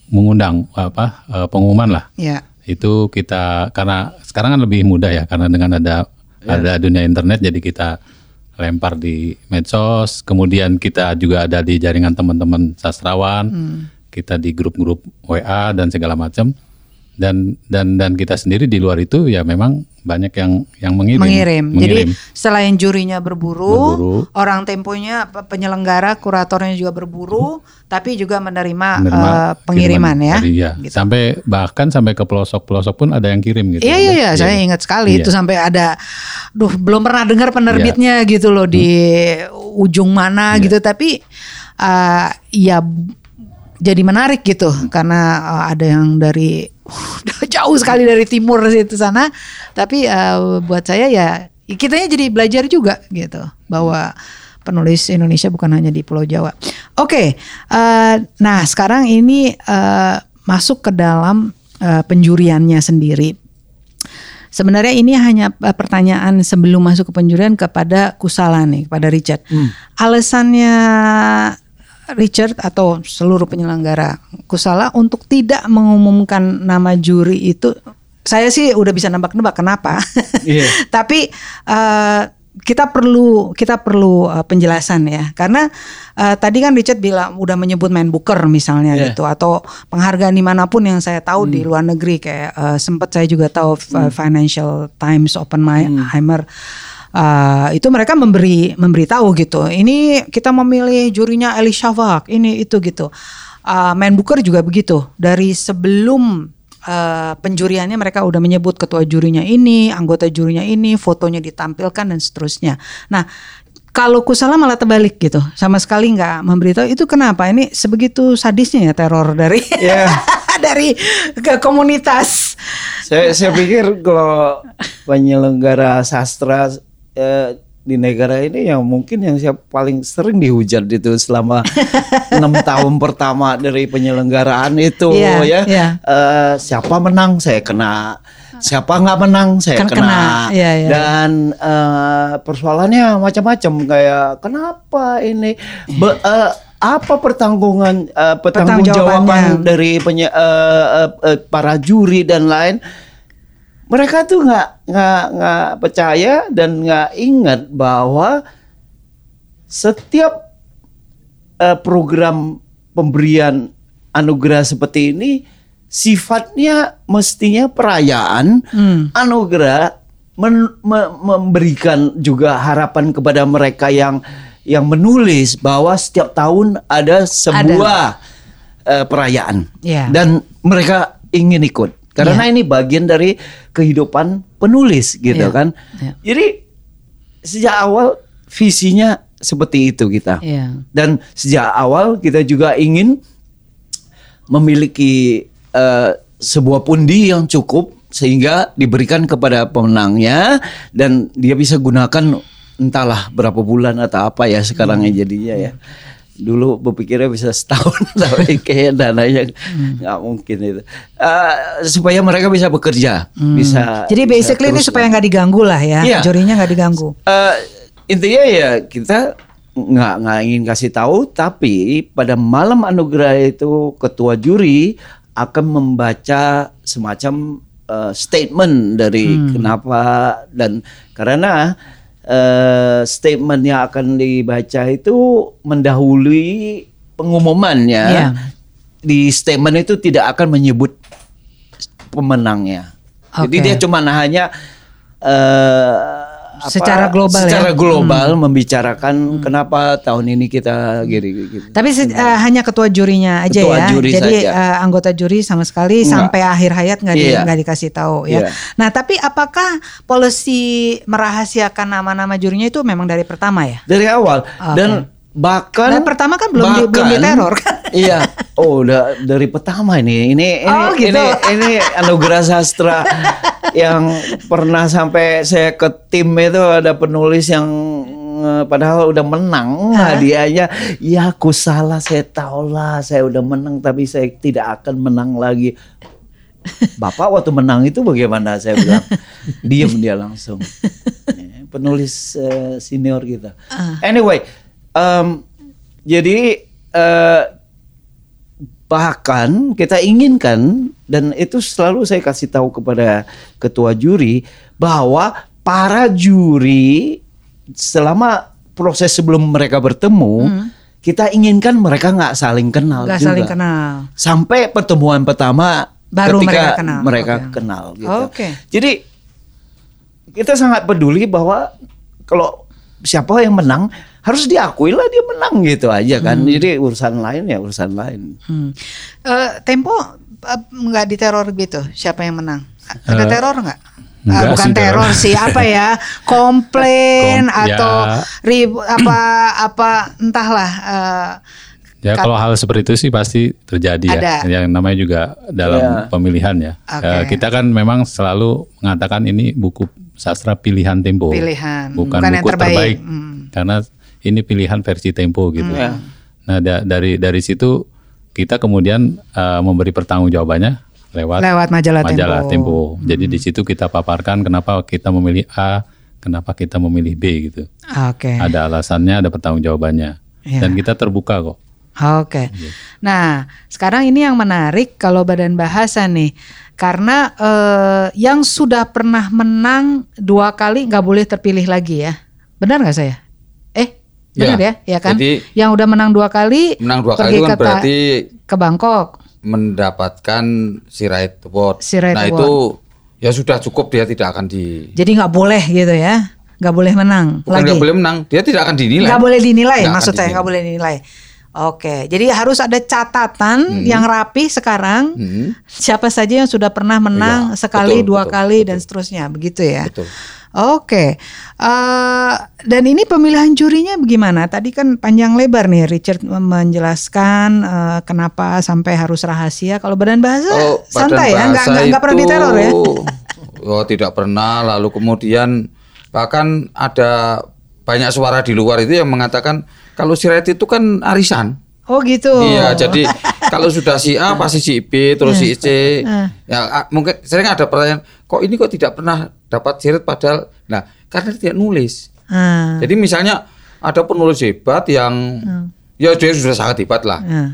mengundang apa eh, pengumuman lah. Ya. itu kita karena sekarang kan lebih mudah ya karena dengan ada ada dunia internet jadi kita lempar di medsos kemudian kita juga ada di jaringan teman-teman sastrawan kita di grup-grup WA dan segala macam. Dan dan dan kita sendiri di luar itu ya memang banyak yang yang mengirim Mengirim. mengirim. Jadi selain jurinya berburu, Berburu. orang temponya pe- penyelenggara, kuratornya juga berburu, tapi juga menerima, menerima eh, pengiriman ya. iya. Gitu. sampai bahkan sampai ke pelosok-pelosok pun ada yang kirim gitu Iya iya iya, saya ingat sekali Iya. itu sampai ada, duh belum pernah dengar penerbitnya gitu loh di ujung mana Iya. gitu, tapi uh, ya jadi menarik gitu karena uh, ada yang dari uh, jauh sekali dari timur situ sana tapi uh, buat saya ya kitanya jadi belajar juga gitu bahwa penulis Indonesia bukan hanya di Pulau Jawa. Oke, uh, nah sekarang ini uh, masuk ke dalam uh, penjuriannya sendiri. Sebenarnya ini hanya pertanyaan sebelum masuk ke penjurian kepada Kusala nih, kepada Richard. Alasannya Richard atau seluruh penyelenggara Kusala untuk tidak mengumumkan nama juri itu saya sih udah bisa nebak-nebak kenapa. Iya. Tapi eh, kita perlu kita perlu eh, penjelasan ya karena eh, tadi kan Richard bilang udah menyebut main booker misalnya Iya. gitu atau penghargaan di mana pun yang saya tahu di luar negeri kayak eh, sempat saya juga tahu eh, Financial Times Oppenheimer Uh, itu mereka memberi memberitahu gitu. Ini kita memilih jurinya Eli Shavak, ini itu gitu. Uh, main Booker juga begitu. Dari sebelum uh, penjuriannya mereka udah menyebut ketua jurinya ini, anggota jurinya ini, fotonya ditampilkan dan seterusnya. Nah, kalau Kusala malah terbalik gitu, sama sekali nggak memberitahu itu kenapa? Ini sebegitu sadisnya ya teror dari Iya. dari ke komunitas. Saya saya pikir kalau penyelenggara sastra eh, di negara ini yang mungkin yang saya paling sering dihujat itu selama enam tahun pertama dari penyelenggaraan itu Iya, ya iya. Eh, siapa menang saya kena siapa nggak menang saya Kan kena, kena, iya, iya. dan eh, persoalannya macam-macam kayak kenapa ini Be- eh, apa pertanggungan eh, pertanggungjawaban Pertanggungjawabannya. dari penye- eh, eh, eh, para juri dan lain mereka tuh nggak nggak nggak percaya dan nggak ingat bahwa setiap eh, program pemberian anugerah seperti ini sifatnya mestinya perayaan anugerah men- me- memberikan juga harapan kepada mereka yang yang menulis bahwa setiap tahun ada sebuah eh, perayaan. Iya. dan mereka ingin ikut karena ini bagian dari kehidupan penulis gitu Iya. kan. Iya. Jadi sejak awal visinya seperti itu kita. Iya. Dan sejak awal kita juga ingin memiliki eh, sebuah pundi yang cukup sehingga diberikan kepada pemenangnya dan dia bisa gunakan entahlah berapa bulan atau apa ya sekarang ya jadinya ya. Dulu berpikirnya bisa setahun tapi kayak dananya nggak mungkin itu. Eh, supaya mereka bisa bekerja, bisa. Jadi bisa basically ini supaya nggak diganggu lah ya, Iya. jurinya nggak diganggu. Eh, intinya ya kita nggak nggak ingin kasih tahu tapi pada malam anugerah itu ketua juri akan membaca semacam eh, statement dari kenapa dan karena eh, statement yang akan dibaca itu mendahului pengumumannya Iya. di statement itu tidak akan menyebut pemenangnya jadi Oke. dia cuma hanya eh, apa, Secara global ya? secara global membicarakan kenapa tahun ini kita gini gitu. Tapi se- eh, hanya ketua jurinya aja Ketua ya. juri Jadi saja. eh, anggota juri sama sekali Enggak. sampai akhir hayat nggak di- Iya. dikasih tahu ya. Iya. Nah, tapi apakah polisi merahasiakan nama-nama jurinya itu memang dari pertama ya? dari awal Oke. dan bahkan Dan pertama kan belum di- belum diteror kan? Iya. Oh udah dari pertama ini. Ini ini Oh, gitu. ini ini anugerah sastra yang pernah sampai saya ke tim itu ada penulis yang eh, padahal udah menang hadiahnya. Ya aku salah saya tahu lah saya udah menang tapi saya tidak akan menang lagi. Bapak waktu menang itu bagaimana? Saya bilang diem dia langsung. Penulis eh, senior kita. Anyway em, jadi eh, bahkan kita inginkan dan itu selalu saya kasih tahu kepada ketua juri bahwa para juri selama proses sebelum mereka bertemu kita inginkan mereka nggak saling kenal Nggak juga. saling kenal. sampai pertemuan pertama Baru ketika mereka kenal. mereka Oke. kenal gitu. Oke. Jadi kita sangat peduli bahwa kalau siapa yang menang harus diakui lah dia menang gitu aja kan. Jadi urusan lain ya urusan lain. Hmm. Eh, Tempo eh, nggak diteror gitu? Siapa yang menang? Ada Eh, teror nggak? Enggak bukan sih, teror teror. sih apa ya komplain Kom- atau ya. rib apa apa entahlah eh, Ya kalau hal seperti itu sih pasti terjadi Ada. ya. Yang namanya juga dalam Ya. pemilihan ya. Eh, kita kan memang selalu mengatakan ini buku sastra pilihan Tempo. Pilihan, Bukan bukan yang buku terbaik. terbaik. Hmm. Karena ini pilihan versi Tempo gitu. Ya. Nah da- dari dari situ kita kemudian eh, memberi pertanggungjawabannya lewat Lewat majalah Tempo. Hmm. Tempo. Jadi di situ kita paparkan kenapa kita memilih A, kenapa kita memilih B gitu. Oke. Ada alasannya, ada pertanggungjawabannya. Ya. Dan kita terbuka kok. Oke. Nah, sekarang ini yang menarik kalau badan bahasa nih, karena eh, yang sudah pernah menang dua kali nggak boleh terpilih lagi ya. Benar nggak saya? Benar ya? Ya, Ya kan? jadi- yang udah menang dua kali, Menang dua kali itu kan berarti ke Bangkok. mendapatkan Sirait Award. Sirait nah Award. itu ya sudah cukup dia tidak akan di Jadi nggak boleh gitu ya, nggak boleh menang bukan lagi. nggak boleh menang, dia tidak akan dinilai. Nggak boleh dinilai, maksud saya nggak boleh dinilai. Oke, jadi harus ada catatan yang rapi sekarang. Hmm. Siapa saja yang sudah pernah menang Iya, sekali, betul, dua betul, kali, betul. dan seterusnya, begitu ya. Betul. Oke, Eh, dan ini pemilihan jurinya bagaimana? Tadi kan panjang lebar nih Richard menjelaskan eh, kenapa sampai harus rahasia. Kalau badan bahasa Oh, santai ya, badan nggak bahasa nggak nggak pernah diteror ya. Oh, tidak pernah. Lalu kemudian bahkan ada banyak suara di luar itu yang mengatakan kalau Sirait itu kan arisan. Oh gitu. Iya, jadi kalau sudah si A pasti si B, terus si C. Eh. Ya a- mungkin sering ada pertanyaan, kok ini kok tidak pernah dapat sirit padahal nah karena dia tidak nulis. Ah, Jadi misalnya ada penulis hebat yang ya dia sudah sangat hebat lah, ah.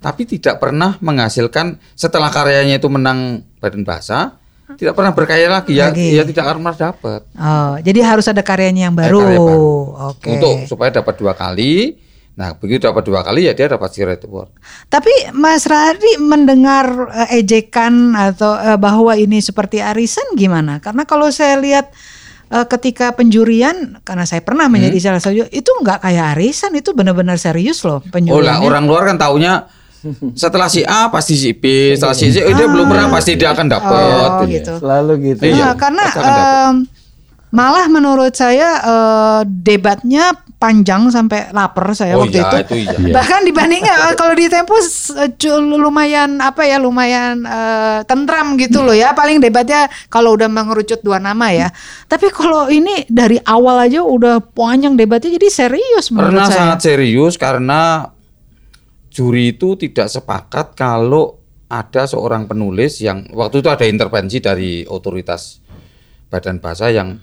tapi tidak pernah menghasilkan setelah karyanya itu menang Badan Bahasa, tidak pernah berkarya lagi ya, Lagi. ya tidak akan pernah dapat. Oh, jadi harus ada karyanya yang baru. karya baru. Oke. Untuk supaya dapat dua kali. Nah, begitu dapat dua kali ya dia dapat Sirait Award. Tapi Mas Radi mendengar eh, ejekan atau eh, bahwa ini seperti arisan gimana? Karena kalau saya lihat eh, ketika penjurian, karena saya pernah Hmm. menjadi salah satu, itu nggak kayak arisan, itu benar-benar serius loh Oh lah penjuriannya. orang luar kan taunya setelah si A pasti si B, setelah si C oh, dia belum pernah pasti dia akan dapat. Oh gitu. Selalu gitu. Iya, Nah, karena em, malah menurut saya eh, debatnya panjang sampai lapar saya Oh waktu iya, itu. itu iya. Iya. Bahkan dibandingnya eh, kalau di Tempo s- eh, cu- lumayan apa ya lumayan eh, tentram gitu loh ya. Paling debatnya kalau udah mengerucut dua nama ya. Tapi kalau ini dari awal aja udah panjang debatnya jadi serius menurut Pernah saya. sangat serius karena juri itu tidak sepakat kalau ada seorang penulis yang waktu itu ada intervensi dari otoritas badan bahasa yang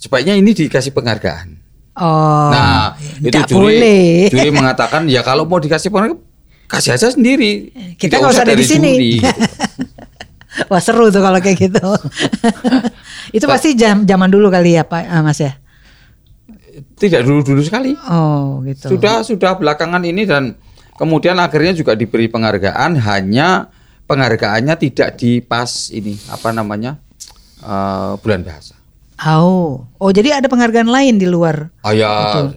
sebaiknya ini dikasih penghargaan. Oh. nah, itu juri boleh. juri mengatakan ya kalau mau dikasih penghargaan kasih aja sendiri. Kita nggak usah ada dari di sini. juri, gitu. Wah seru tuh kalau kayak gitu. itu pasti jam zaman dulu kali ya Pak ah, Mas ya. Tidak dulu-dulu sekali. Oh gitu. Sudah sudah belakangan ini dan kemudian akhirnya juga diberi penghargaan hanya penghargaannya tidak di pas ini apa namanya eh, bulan bahasa. Oh, oh jadi ada penghargaan lain di luar. Oh ya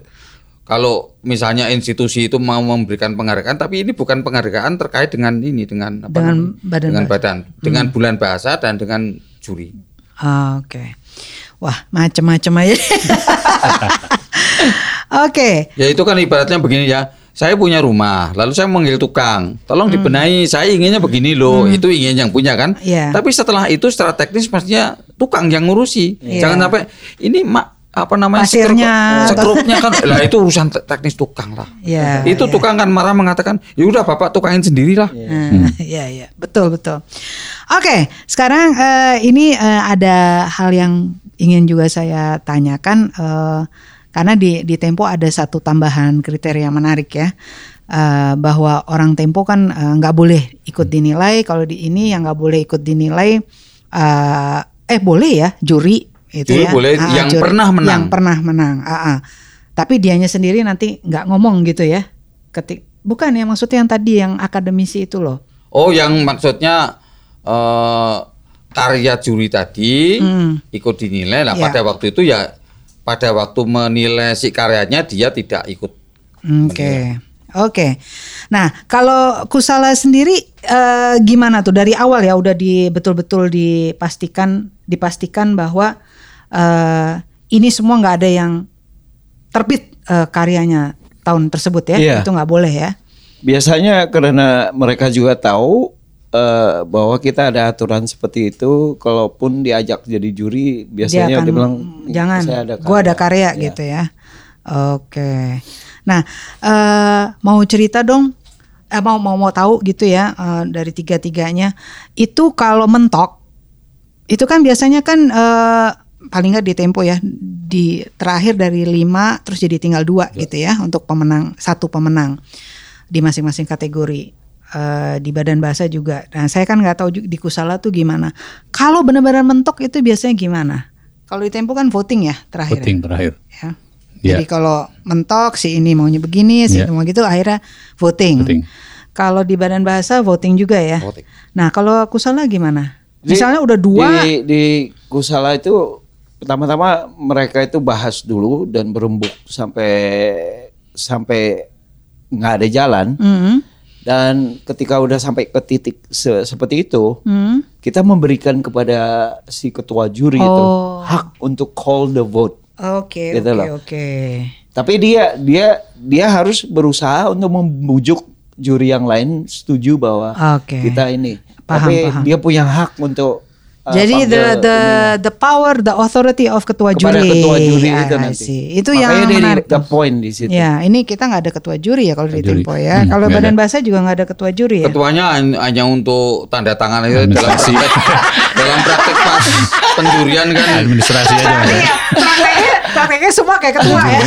kalau misalnya institusi itu mau memberikan penghargaan tapi ini bukan penghargaan terkait dengan ini dengan apa Dengan namanya? badan dengan badan dengan bulan bahasa dan dengan juri. Ah, Oke. Wah, macem-macem aja. Oke. Ya itu kan ibaratnya begini ya. Saya punya rumah, lalu saya manggil tukang, tolong dibenahi. Saya inginnya begini loh, itu ingin yang punya kan. Iya. Tapi setelah itu secara teknis pastinya tukang yang ngurusi. Iya. Jangan sampai ini mak apa namanya Pasirnya, sekrupnya kan lah itu urusan te- teknis tukang lah. Iya, itu iya. tukang kan marah mengatakan ya udah bapak tukangin sendiri lah. Nah, Iya, iya, betul, betul. Oke, sekarang eh, ini eh, ada hal yang ingin juga saya tanyakan eh, karena di di Tempo ada satu tambahan kriteria menarik ya. eh, bahwa orang Tempo kan eh, nggak boleh ikut dinilai kalau di ini yang nggak boleh ikut dinilai eh, eh boleh ya juri itu Juri ya boleh yang pernah menang. yang pernah menang ah, ah. tapi dianya sendiri nanti nggak ngomong gitu ya ketik bukan ya maksudnya yang tadi yang akademisi itu loh Oh yang maksudnya eh karya juri tadi Hmm. ikut dinilai lah Iya. pada waktu itu ya pada waktu menilai si karyanya dia tidak ikut Oke, oke. Nah, kalau Kusala sendiri eh, gimana tuh dari awal ya udah di betul-betul dipastikan dipastikan bahwa eh, ini semua nggak ada yang terbit eh, karyanya tahun tersebut ya. Iya. Itu nggak boleh ya. Biasanya karena mereka juga tahu eh, bahwa kita ada aturan seperti itu, kalaupun diajak jadi juri, biasanya dia, akan, bilang jangan, saya ada gua ada karya Iya. gitu ya. Oke. Nah, eh mau cerita dong, eh, mau mau mau tahu gitu ya eh, dari tiga tiganya itu kalau mentok itu kan biasanya kan eh, paling nggak di tempo ya di terakhir dari lima terus jadi tinggal dua gitu ya untuk pemenang satu pemenang di masing-masing kategori Eh, di badan bahasa juga. Nah saya kan nggak tahu di Kusala tuh gimana. Kalau benar-benar mentok itu biasanya gimana? Kalau di Tempo kan voting ya terakhir. Voting terakhir. Ya. Ya. Jadi kalau mentok si ini maunya begini, si Ya. itu mau gitu akhirnya voting. Voting. Kalau di badan bahasa voting juga ya. Voting. Nah kalau Kusala gimana? Di- Misalnya udah dua, Di, di Kusala itu pertama-tama mereka itu bahas dulu dan berembuk sampai sampai nggak ada jalan. Hmm, Dan ketika udah sampai ke titik se- seperti itu, hmm. kita memberikan kepada si ketua juri itu Oh. hak untuk call the vote. Oke Gitu oke loh. oke. Tapi dia dia dia harus berusaha untuk membujuk juri yang lain setuju bahwa Oke. kita ini. Paham, Tapi paham. dia punya hak untuk Jadi the panggil the ini. the power, the authority of ketua kepada juri. ketua juri Ah, itu nanti. Itu Makanya yang dia di- menarik. the point di situ. Ya, ini kita nggak ada ketua juri ya kalau di. Tempo ya. Hmm, kalau badan ada. bahasa juga nggak ada ketua juri ya. Ketuanya hanya untuk tanda tangan aja dalam dalam praktek pas penjurian kan Administrasi aja. Ya. prakteknya, prakteknya semua kayak ketua ya.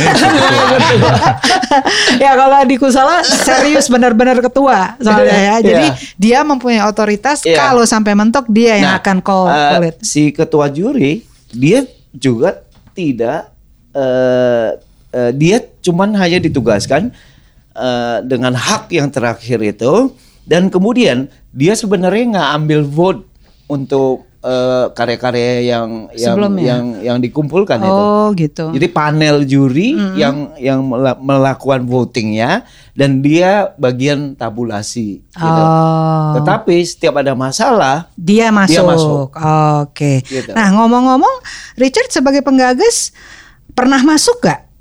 ya kalau di Kusala serius benar-benar ketua soalnya ya. Jadi Iya. dia mempunyai otoritas Iya. kalau sampai mentok dia yang Nah, akan call, uh, call it. si ketua juri dia juga tidak uh, uh, dia cuman hanya ditugaskan uh, dengan hak yang terakhir itu dan kemudian dia sebenarnya nggak ambil vote untuk uh, karya-karya yang yang Sebelumnya. yang yang dikumpulkan itu. Oh gitu. Jadi panel juri yang yang mela- melakukan votingnya dan dia bagian tabulasi. Gitu. Oh. Tetapi setiap ada masalah Dia masuk. Dia masuk. Oke. Gitu. Nah ngomong-ngomong, Richard sebagai penggagas pernah masuk gak?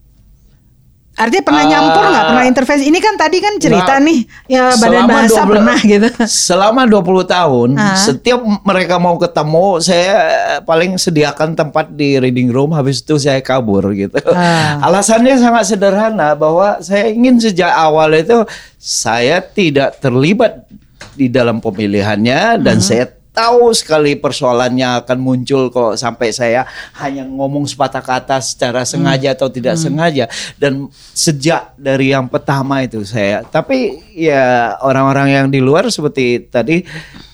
Artinya pernah Ah, nyampur nggak? Pernah intervensi? Ini kan tadi kan cerita Nggak. nih, ya badan bahasa 20 pernah gitu. Selama 20 tahun, Ah. setiap mereka mau ketemu, saya paling sediakan tempat di reading room, habis itu saya kabur gitu. Ah. Alasannya sangat sederhana bahwa saya ingin sejak awal itu saya tidak terlibat di dalam pemilihannya dan Hmm. saya tahu sekali persoalannya akan muncul kok sampai saya hanya ngomong sepatah kata secara sengaja atau tidak sengaja. Dan sejak dari yang pertama itu saya. Tapi ya orang-orang yang di luar seperti tadi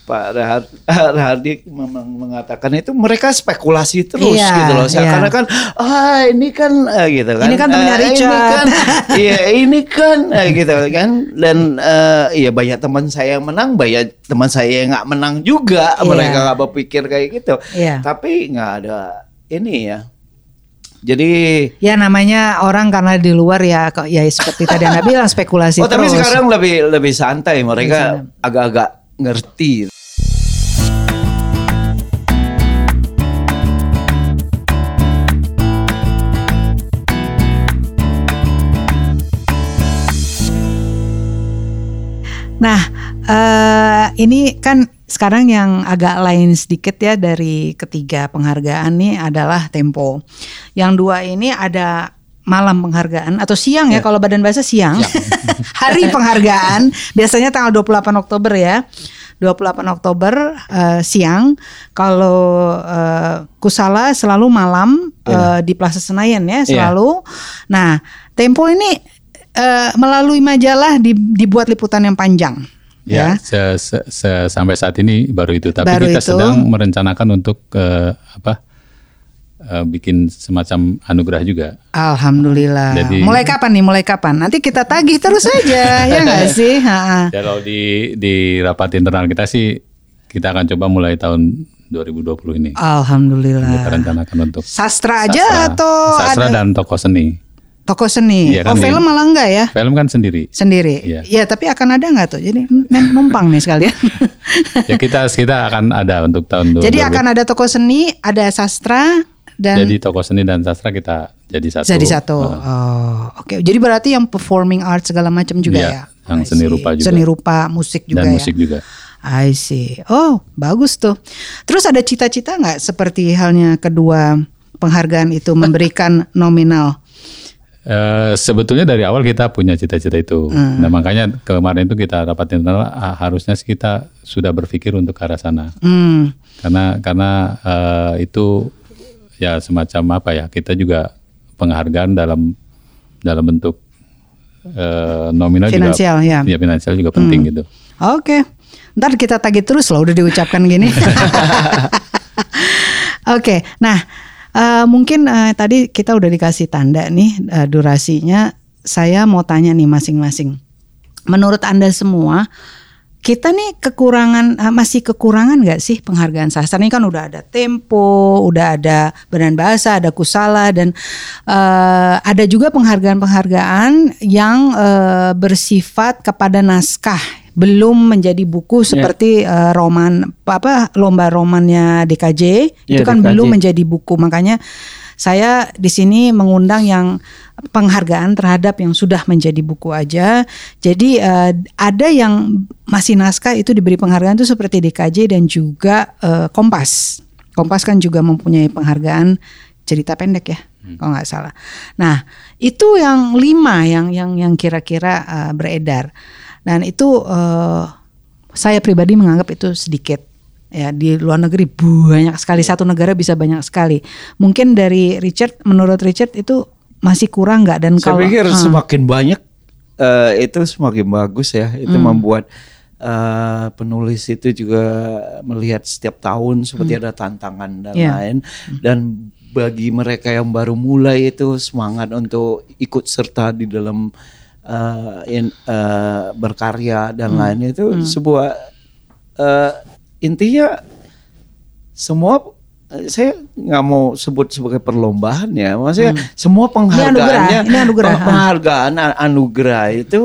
Pak Rahar- Rahardi memang mengatakan itu mereka spekulasi terus Iya, gitu loh iya. karena kan ah ini kan eh, gitu kan Ini kan temennya Eh, ini Richard. kan Iya ini kan eh, gitu kan dan eh, iya banyak teman saya yang menang banyak teman saya yang nggak menang juga Iya. mereka nggak berpikir kayak gitu Iya. tapi nggak ada ini ya jadi Ya namanya orang karena di luar ya, kok- ya seperti tadi anda bilang spekulasi oh tapi terus. sekarang lebih lebih santai mereka agak-agak ngerti Nah, eh ini kan sekarang yang agak lain sedikit ya dari ketiga penghargaan nih adalah Tempo. Yang dua ini ada malam penghargaan atau siang ya, kalau badan bahasa siang. Hari penghargaan biasanya tanggal 28 Oktober ya. 28 Oktober eh, siang. Kalau eh, Kusala selalu malam eh, di Plaza Senayan ya selalu. Nah, Tempo ini eh, melalui majalah di- dibuat liputan yang panjang. Ya, se- se- se- sampai saat ini baru itu. Tapi Baru kita itu. sedang merencanakan untuk eh, apa? eh, bikin semacam anugerah juga. Alhamdulillah. Jadi- mulai kapan nih? Mulai kapan? Nanti kita tagih terus aja, ya nggak sih? Ha-ha. Ya kalau di di rapat internal kita sih kita akan coba mulai tahun 2020 ini. Ah. Alhamdulillah. Kita rencanakan untuk Sastra aja sastra- atau sastra ada dan tokoh seni. Toko seni? Iya oh kan, film ini. malah enggak ya? Film kan sendiri. Sendiri. Iya. Ya tapi akan ada nggak tuh? Jadi men- numpang nih sekalian. Ya kita kita akan ada untuk tahun 2020. Jadi akan ada toko seni, ada sastra dan Jadi tokoh seni dan sastra kita jadi satu. Jadi satu. Heeh. Oh, oke. Jadi berarti yang performing art segala macam juga Iya, ya. yang I seni see. rupa juga. Seni rupa, musik juga dan ya. musik juga. I see. Oh, bagus tuh. Terus ada cita-cita nggak seperti halnya kedua penghargaan itu memberikan nominal? Eh, sebetulnya dari awal kita punya cita-cita itu. Hmm. Nah makanya kemarin itu kita rapat internal ah, harusnya sih kita sudah berpikir untuk ke arah sana. Hmm. Karena karena eh, itu ya semacam apa ya kita juga penghargaan dalam dalam bentuk eh, nominal Finansial, juga, ya. finansial juga penting gitu. Oke. Ntar kita tagih terus loh udah diucapkan gini. Oke. Nah, eh, mungkin eh, tadi kita udah dikasih tanda nih eh, durasinya. Saya mau tanya nih masing-masing. Menurut Anda semua, kita nih kekurangan masih kekurangan nggak sih penghargaan sastra ini kan udah ada Tempo, udah ada Benan Bahasa, ada Kusala dan eh, ada juga penghargaan-penghargaan yang eh, bersifat kepada naskah belum menjadi buku seperti eh, roman apa lomba romannya DKJ itu Ya, kan DKJ. belum menjadi buku makanya saya di sini mengundang yang penghargaan terhadap yang sudah menjadi buku aja. Jadi eh, ada yang masih naskah itu diberi penghargaan itu seperti DKJ dan juga eh, Kompas. Kompas kan juga mempunyai penghargaan cerita pendek ya, kalau nggak salah. Nah itu yang lima yang yang yang kira-kira eh, beredar dan itu eh, saya pribadi menganggap itu sedikit ya di luar negeri banyak sekali satu negara bisa banyak sekali mungkin dari Richard menurut Richard itu masih kurang nggak dan Saya kalau pikir Ah, semakin banyak eh, itu semakin bagus ya. Itu Hmm. membuat eh, penulis itu juga melihat setiap tahun seperti ada tantangan dan Hmm. Iya. lain. Dan bagi mereka yang baru mulai itu semangat untuk ikut serta di dalam eh, in- eh, berkarya dan Hmm. lain itu sebuah eh, intinya semua saya nggak mau sebut sebagai perlombaan ya, maksudnya semua penghargaannya, Hmm. Ini anugerah, ini anugerah, peng- penghargaan anugerah itu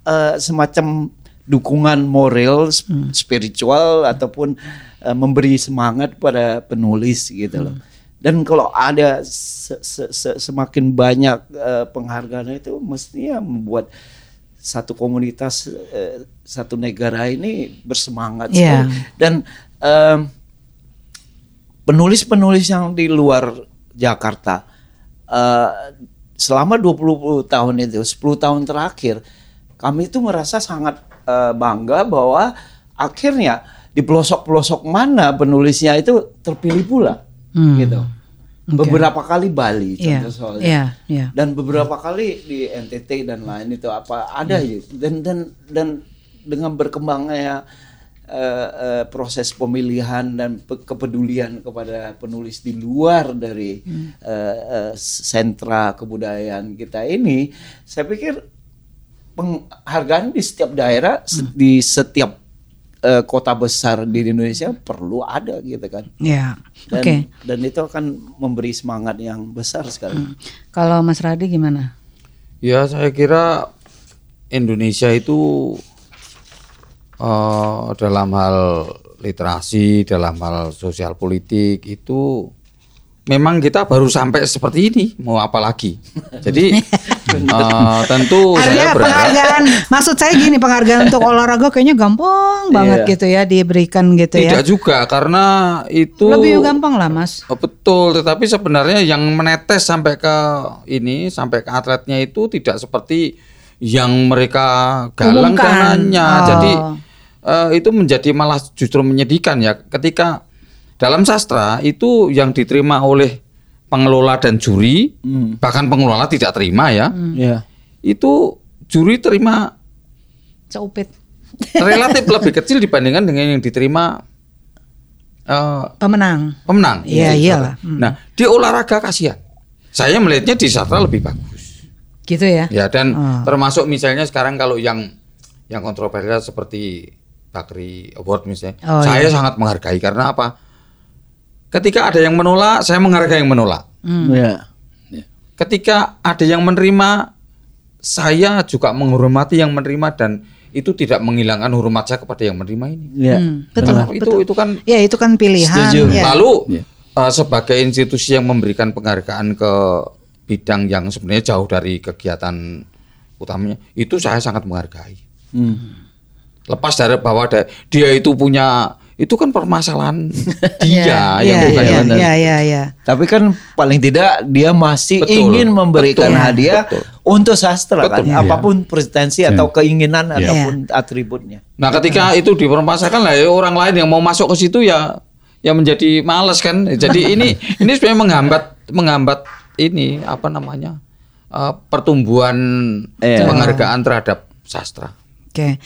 eh, semacam dukungan moral, Hmm. spiritual ataupun eh, memberi semangat pada penulis gitu loh. Hmm. Dan kalau ada se- se- se- semakin banyak eh, penghargaan itu mestinya membuat satu komunitas eh, satu negara ini bersemangat Iya. sekali. Dan em, penulis-penulis yang di luar Jakarta eh, selama 20 tahun itu 10 tahun terakhir kami itu merasa sangat eh, bangga bahwa akhirnya di pelosok-pelosok mana penulisnya itu terpilih pula gitu. Beberapa kali Bali contoh soalnya. iya, iya. dan beberapa kali di NTT dan lain itu apa ada ya dan dan dan dengan berkembangnya eh, eh, proses pemilihan dan pe- kepedulian kepada penulis di luar dari eh, eh, sentra kebudayaan kita ini saya pikir penghargaan di setiap daerah se- di setiap eh, kota besar di Indonesia perlu ada gitu kan. Ya dan, oke. dan itu akan memberi semangat yang besar sekali. Kalau Mas Radi gimana? Ya saya kira Indonesia itu eh, dalam hal literasi, dalam hal sosial politik itu memang kita baru sampai seperti ini, mau apa lagi? Jadi eh, tentu saya penghargaan maksud saya gini penghargaan untuk olahraga kayaknya gampang banget Iya. gitu ya diberikan gitu tidak ya juga karena itu lebih gampang lah Mas Oh, betul, tetapi sebenarnya yang menetes sampai ke ini, sampai ke atletnya itu tidak seperti yang mereka galang Umumkan. dananya. Oh. Jadi eh, itu menjadi malah justru menyedihkan ya ketika dalam sastra itu yang diterima oleh pengelola dan juri, bahkan pengelola tidak terima ya. ya Itu juri terima seupit relatif lebih kecil dibandingkan dengan yang diterima eh, pemenang pemenang. Iya, Gitu, iyalah. sastra. Nah, di olahraga kasihan. Saya melihatnya di sastra lebih bagus. gitu ya Ya, dan Ah. termasuk misalnya sekarang kalau yang yang kontroversial seperti Bakri Award misalnya, Oh, saya iya. sangat menghargai karena apa? Ketika ada yang menolak, saya menghargai yang menolak. Hmm. ya Ketika ada yang menerima, saya juga menghormati yang menerima dan itu tidak menghilangkan hormat saya kepada yang menerima ini. ya Hmm, betul, Karena itu itu kan ya itu kan pilihan Setuju. ya. Lalu eh, sebagai institusi yang memberikan penghargaan ke bidang yang sebenarnya jauh dari kegiatan utamanya, itu saya sangat menghargai. Lepas dari bahwa dia itu punya itu kan permasalahan dia yang Iya, bukan iya, yang iya, iya, iya. Tapi kan paling tidak dia masih Betul, ingin memberikan betul, hadiah betul. untuk sastra kan, Betul. apa pun pretensi atau keinginan Iya. ataupun atributnya. Nah, ketika itu dipermasalahkan lah ya orang lain yang mau masuk ke situ ya ya menjadi males kan. Jadi ini ini sebenarnya menghambat menghambat ini apa namanya? eh, pertumbuhan Iya. penghargaan terhadap sastra. Oke.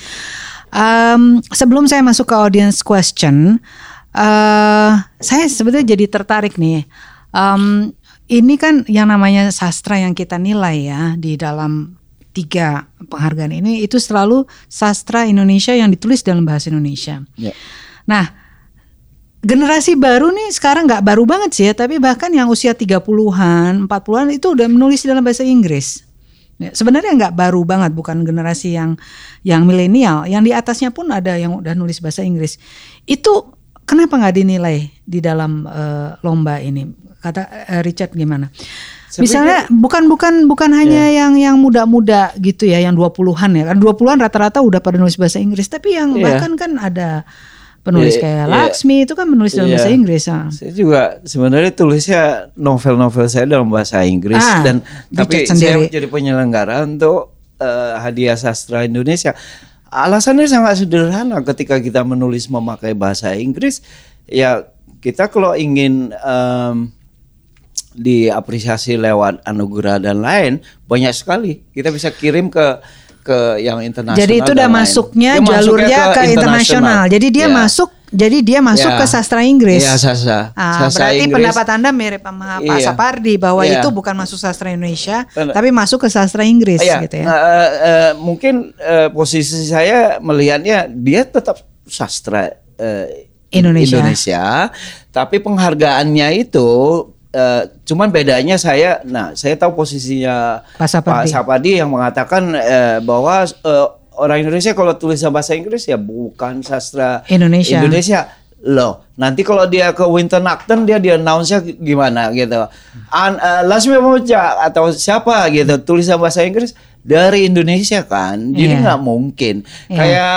Em, sebelum saya masuk ke audience question, eh saya sebetulnya jadi tertarik nih. Em, ini kan yang namanya sastra yang kita nilai ya di dalam tiga penghargaan ini itu selalu sastra Indonesia yang ditulis dalam bahasa Indonesia. Ya. Nah, generasi baru nih sekarang nggak baru banget sih ya, tapi bahkan yang usia 30-an, 40-an itu udah menulis dalam bahasa Inggris. Ya, sebenarnya nggak baru banget, bukan generasi yang yang milenial, yang di atasnya pun ada yang udah nulis bahasa Inggris. Itu kenapa nggak dinilai di dalam eh, lomba ini? Kata eh, Richard gimana? Misalnya bukan bukan bukan hanya yang yang muda-muda gitu ya, yang 20-an ya. Kan 20-an rata-rata udah pada nulis bahasa Inggris, tapi yang Iya. bahkan kan ada penulis Iya, kayak iya. Laksmi itu kan menulis dalam Iya. bahasa Inggris. ah. Saya juga sebenarnya tulisnya novel-novel saya dalam bahasa Inggris Ah, dan tapi sendiri. saya jadi penyelenggara untuk eh, hadiah sastra Indonesia. Alasannya sangat sederhana ketika kita menulis memakai bahasa Inggris ya kita kalau ingin em, diapresiasi lewat anugerah dan lain banyak sekali kita bisa kirim ke ke yang internasional. Jadi itu udah masuknya Dia jalurnya ke, internasional. Jadi dia Ya. masuk jadi dia masuk Ya. ke sastra Inggris. Iya, sastra. Ah, Sastra berarti Inggris. pendapat Anda mirip sama Pak Iya. Sapardi bahwa Iya. itu bukan masuk sastra Indonesia, Benar. tapi masuk ke sastra Inggris Iya, gitu ya. nah, eh, eh, mungkin eh, posisi saya melihatnya dia tetap sastra eh, Indonesia. Indonesia, tapi penghargaannya itu eh, cuman bedanya saya, nah saya tahu posisinya Pak Sapardi. Sapardi yang mengatakan eh, bahwa eh, orang Indonesia kalau tulis bahasa Inggris ya bukan sastra Indonesia. Indonesia loh. Nanti kalau dia ke Winton Acton dia dia announce-nya gimana gitu. An, eh, Lasmi Moja atau siapa gitu tulis bahasa Inggris dari Indonesia kan. Jadi Iya. nggak mungkin. Iya. Kayak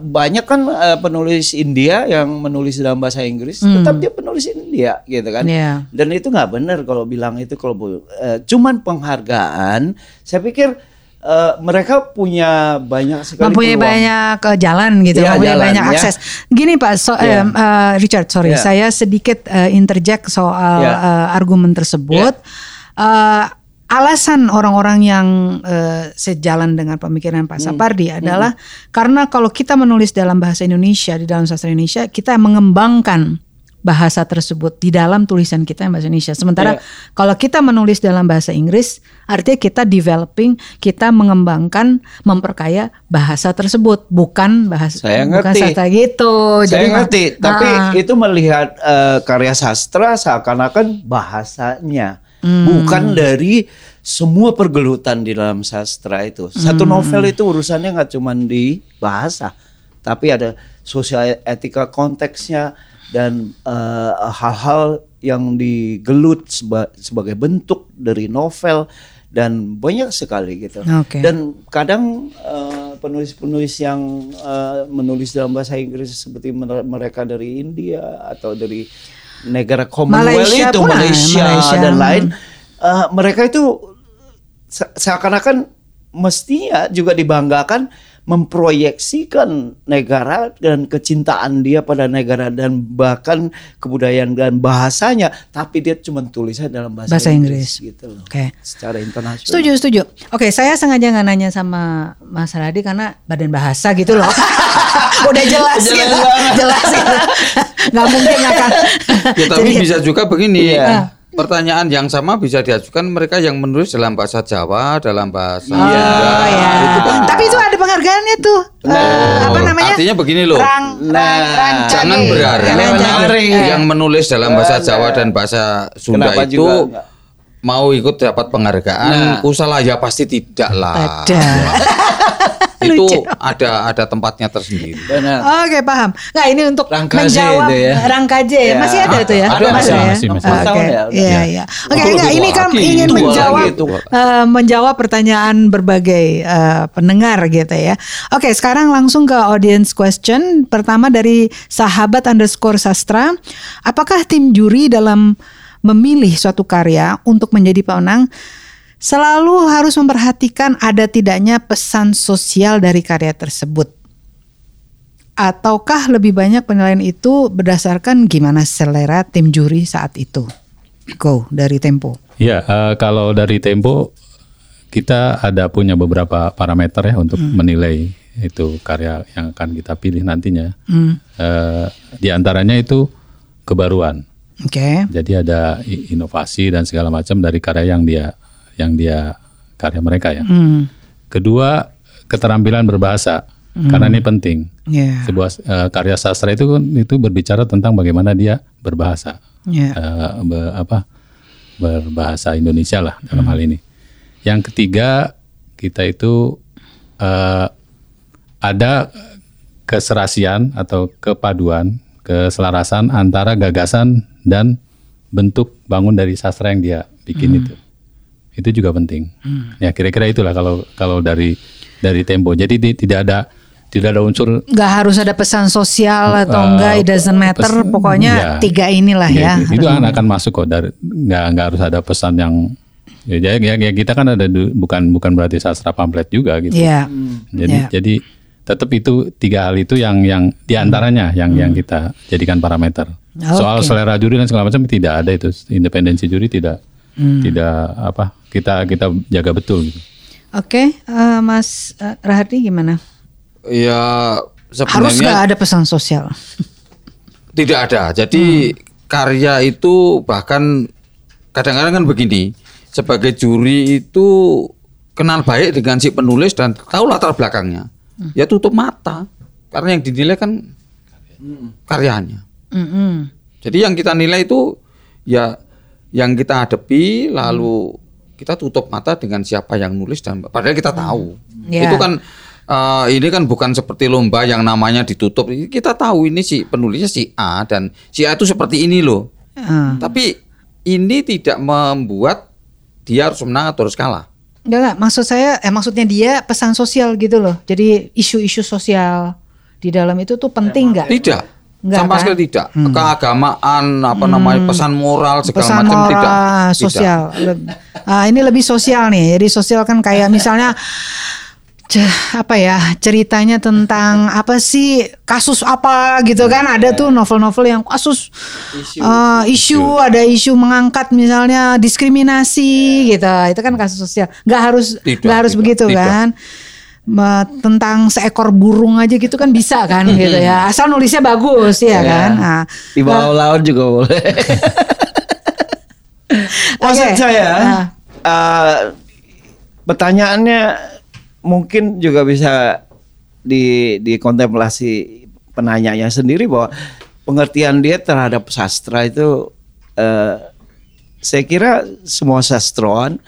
banyak kan eh, penulis India yang menulis dalam bahasa Inggris, Hmm. tetap dia penulis India gitu kan. Iya. Dan itu nggak benar kalau bilang itu kalau eh, cuman penghargaan. Saya pikir eh, mereka punya banyak sekali mempunyai peluang. banyak ke jalan gitu, Iya, mempunyai jalan, banyak ya. akses. Gini Pak, so, Iya. em, eh, Richard, sorry, Iya. saya sedikit eh, interject soal Iya. eh, argumen tersebut. Eh, alasan orang-orang yang eh, sejalan dengan pemikiran Pak Hmm. Sapardi adalah karena kalau kita menulis dalam bahasa Indonesia di dalam sastra Indonesia, kita mengembangkan bahasa tersebut di dalam tulisan kita yang bahasa Indonesia. Sementara Iya. kalau kita menulis dalam bahasa Inggris, artinya kita developing, kita mengembangkan, memperkaya bahasa tersebut, bukan bahasa Saya bukan ngerti. sastra gitu. Saya ma- ngerti, tapi Ah, itu melihat eh, karya sastra seakan-akan bahasanya, Hmm. bukan dari semua pergelutan di dalam sastra itu. Hmm. Satu novel itu urusannya nggak cuma di bahasa, tapi ada sosial etika konteksnya dan eh, hal-hal yang digelut seba- sebagai bentuk dari novel dan banyak sekali gitu. Oke. Dan kadang eh, penulis-penulis yang eh, menulis dalam bahasa Inggris seperti mere- mereka dari India atau dari negara Commonwealth Malaysia itu pun Malaysia, Malaysia. dan lain eh, mereka itu se- seakan-akan mestinya juga dibanggakan memproyeksikan negara dan kecintaan dia pada negara dan bahkan kebudayaan dan bahasanya tapi dia cuma tulisnya dalam bahasa, Bahasa Inggris, Inggris. gitu loh Oke. secara internasional Setuju, setuju. Oke, saya sengaja nggak nanya sama Mas Radi karena badan bahasa gitu loh. Udah jelas, Jelas gitu. jelas gitu. Nggak mungkin akan. Ya, tapi Jadi- bisa juga begini. Iya. Pertanyaan yang sama bisa diajukan mereka yang menulis dalam bahasa Jawa, dalam bahasa Oh Sunda. ya. Itu kan Tapi itu ada penghargaannya tuh. Eh, apa namanya? Artinya begini loh. Rang, Nah, rang. Jangan berharap menarik. yang menulis dalam bahasa Jawa dan bahasa Sunda Kenapa itu juga mau ikut dapat penghargaan. Nah. Kusalah ya pasti tidak lah. Itu Lucu. ada ada tempatnya tersendiri. Benar. Oke paham. Nah ini untuk Rangkaje menjawab itu ya. Rangkaje ya. Ya. Masih ada itu ya? Ada, Masih ada, ya? masih, masih. Oke. Tahun ya, udah. Iya iya. Oke enggak ini kan lagi. ingin menjawab eh, menjawab pertanyaan berbagai eh, pendengar gitu ya. Oke sekarang langsung ke audience question. Pertama dari sahabat underscore sastra. Apakah tim juri dalam memilih suatu karya untuk menjadi pemenang selalu harus memperhatikan ada tidaknya pesan sosial dari karya tersebut? Ataukah lebih banyak penilaian itu berdasarkan gimana selera tim juri saat itu? Go dari Tempo. Ya, eh, kalau dari Tempo kita ada punya beberapa parameter ya untuk menilai itu karya yang akan kita pilih nantinya. Hmm. Eh, di antaranya itu kebaruan. Oke. Jadi ada inovasi dan segala macam dari karya yang dia yang dia karya mereka ya. Hmm. Kedua, keterampilan berbahasa. Karena ini penting. Ya. Sebuah eh, karya sastra itu kan- itu berbicara tentang bagaimana dia berbahasa. Ya. Eh, be- apa berbahasa Indonesia lah dalam hal ini. Yang ketiga kita itu eh, ada keserasian atau kepaduan, keselarasan antara gagasan dan bentuk bangun dari sastra yang dia bikin itu. Itu juga penting. Ya kira-kira itulah kalau kalau dari dari tempo. Jadi di- tidak ada tidak ada unsur Nggak harus ada pesan sosial atau Eh, enggak, it doesn't matter. pes- Pokoknya ya. tiga inilah ya. itu, itu akan akan masuk kok dari nggak nggak harus ada pesan yang ya, ya, ya, ya kita kan ada bukan bukan berarti sastra pamflet juga gitu. Iya. Jadi Ya. jadi tetap itu tiga hal itu yang yang di antaranya yang yang kita jadikan parameter. Soal Oke. selera juri dan segala macam tidak ada itu independensi juri tidak tidak apa kita kita jaga betul gitu. Oke, eh, Mas eh, Rahardi gimana? Ya Harus sebenarnya nggak ada pesan sosial? Tidak ada. Jadi karya itu bahkan kadang-kadang kan begini, sebagai juri itu kenal baik dengan si penulis dan tahu latar belakangnya. Ya tutup mata karena yang dinilai kan karyanya. Mm-mm. Jadi yang kita nilai itu ya yang kita hadapi lalu kita tutup mata dengan siapa yang nulis dan padahal kita tahu. Ya. Itu kan eh, ini kan bukan seperti lomba yang namanya ditutup. Kita tahu ini si penulisnya si A dan si A itu seperti ini loh. Ah. Tapi ini tidak membuat dia harus menang atau harus kalah. Enggak, enggak. Maksud saya, eh maksudnya dia pesan sosial gitu loh. Jadi isu-isu sosial di dalam itu tuh penting nggak? Tidak. Enggak, sama kan? sekali tidak. Keagamaan apa namanya pesan moral segala pesan macam moral tidak. Tidak. sosial. Leb- Ah, ini lebih sosial nih. Jadi sosial kan kayak misalnya apa ya ceritanya tentang apa sih kasus apa gitu kan ada tuh novel-novel yang kasus eh, isu, ada isu mengangkat misalnya diskriminasi gitu itu kan kasus sosial nggak harus Tidak, nggak harus tidak, begitu tidak. kan tentang seekor burung aja gitu kan bisa kan gitu ya asal nulisnya bagus ya kan nah, Di bawah laut juga boleh. Maksud Oke. saya, Nah. eh, pertanyaannya mungkin juga bisa di dikontemplasi penanyanya sendiri bahwa pengertian dia terhadap sastra itu eh, saya kira semua sastrawan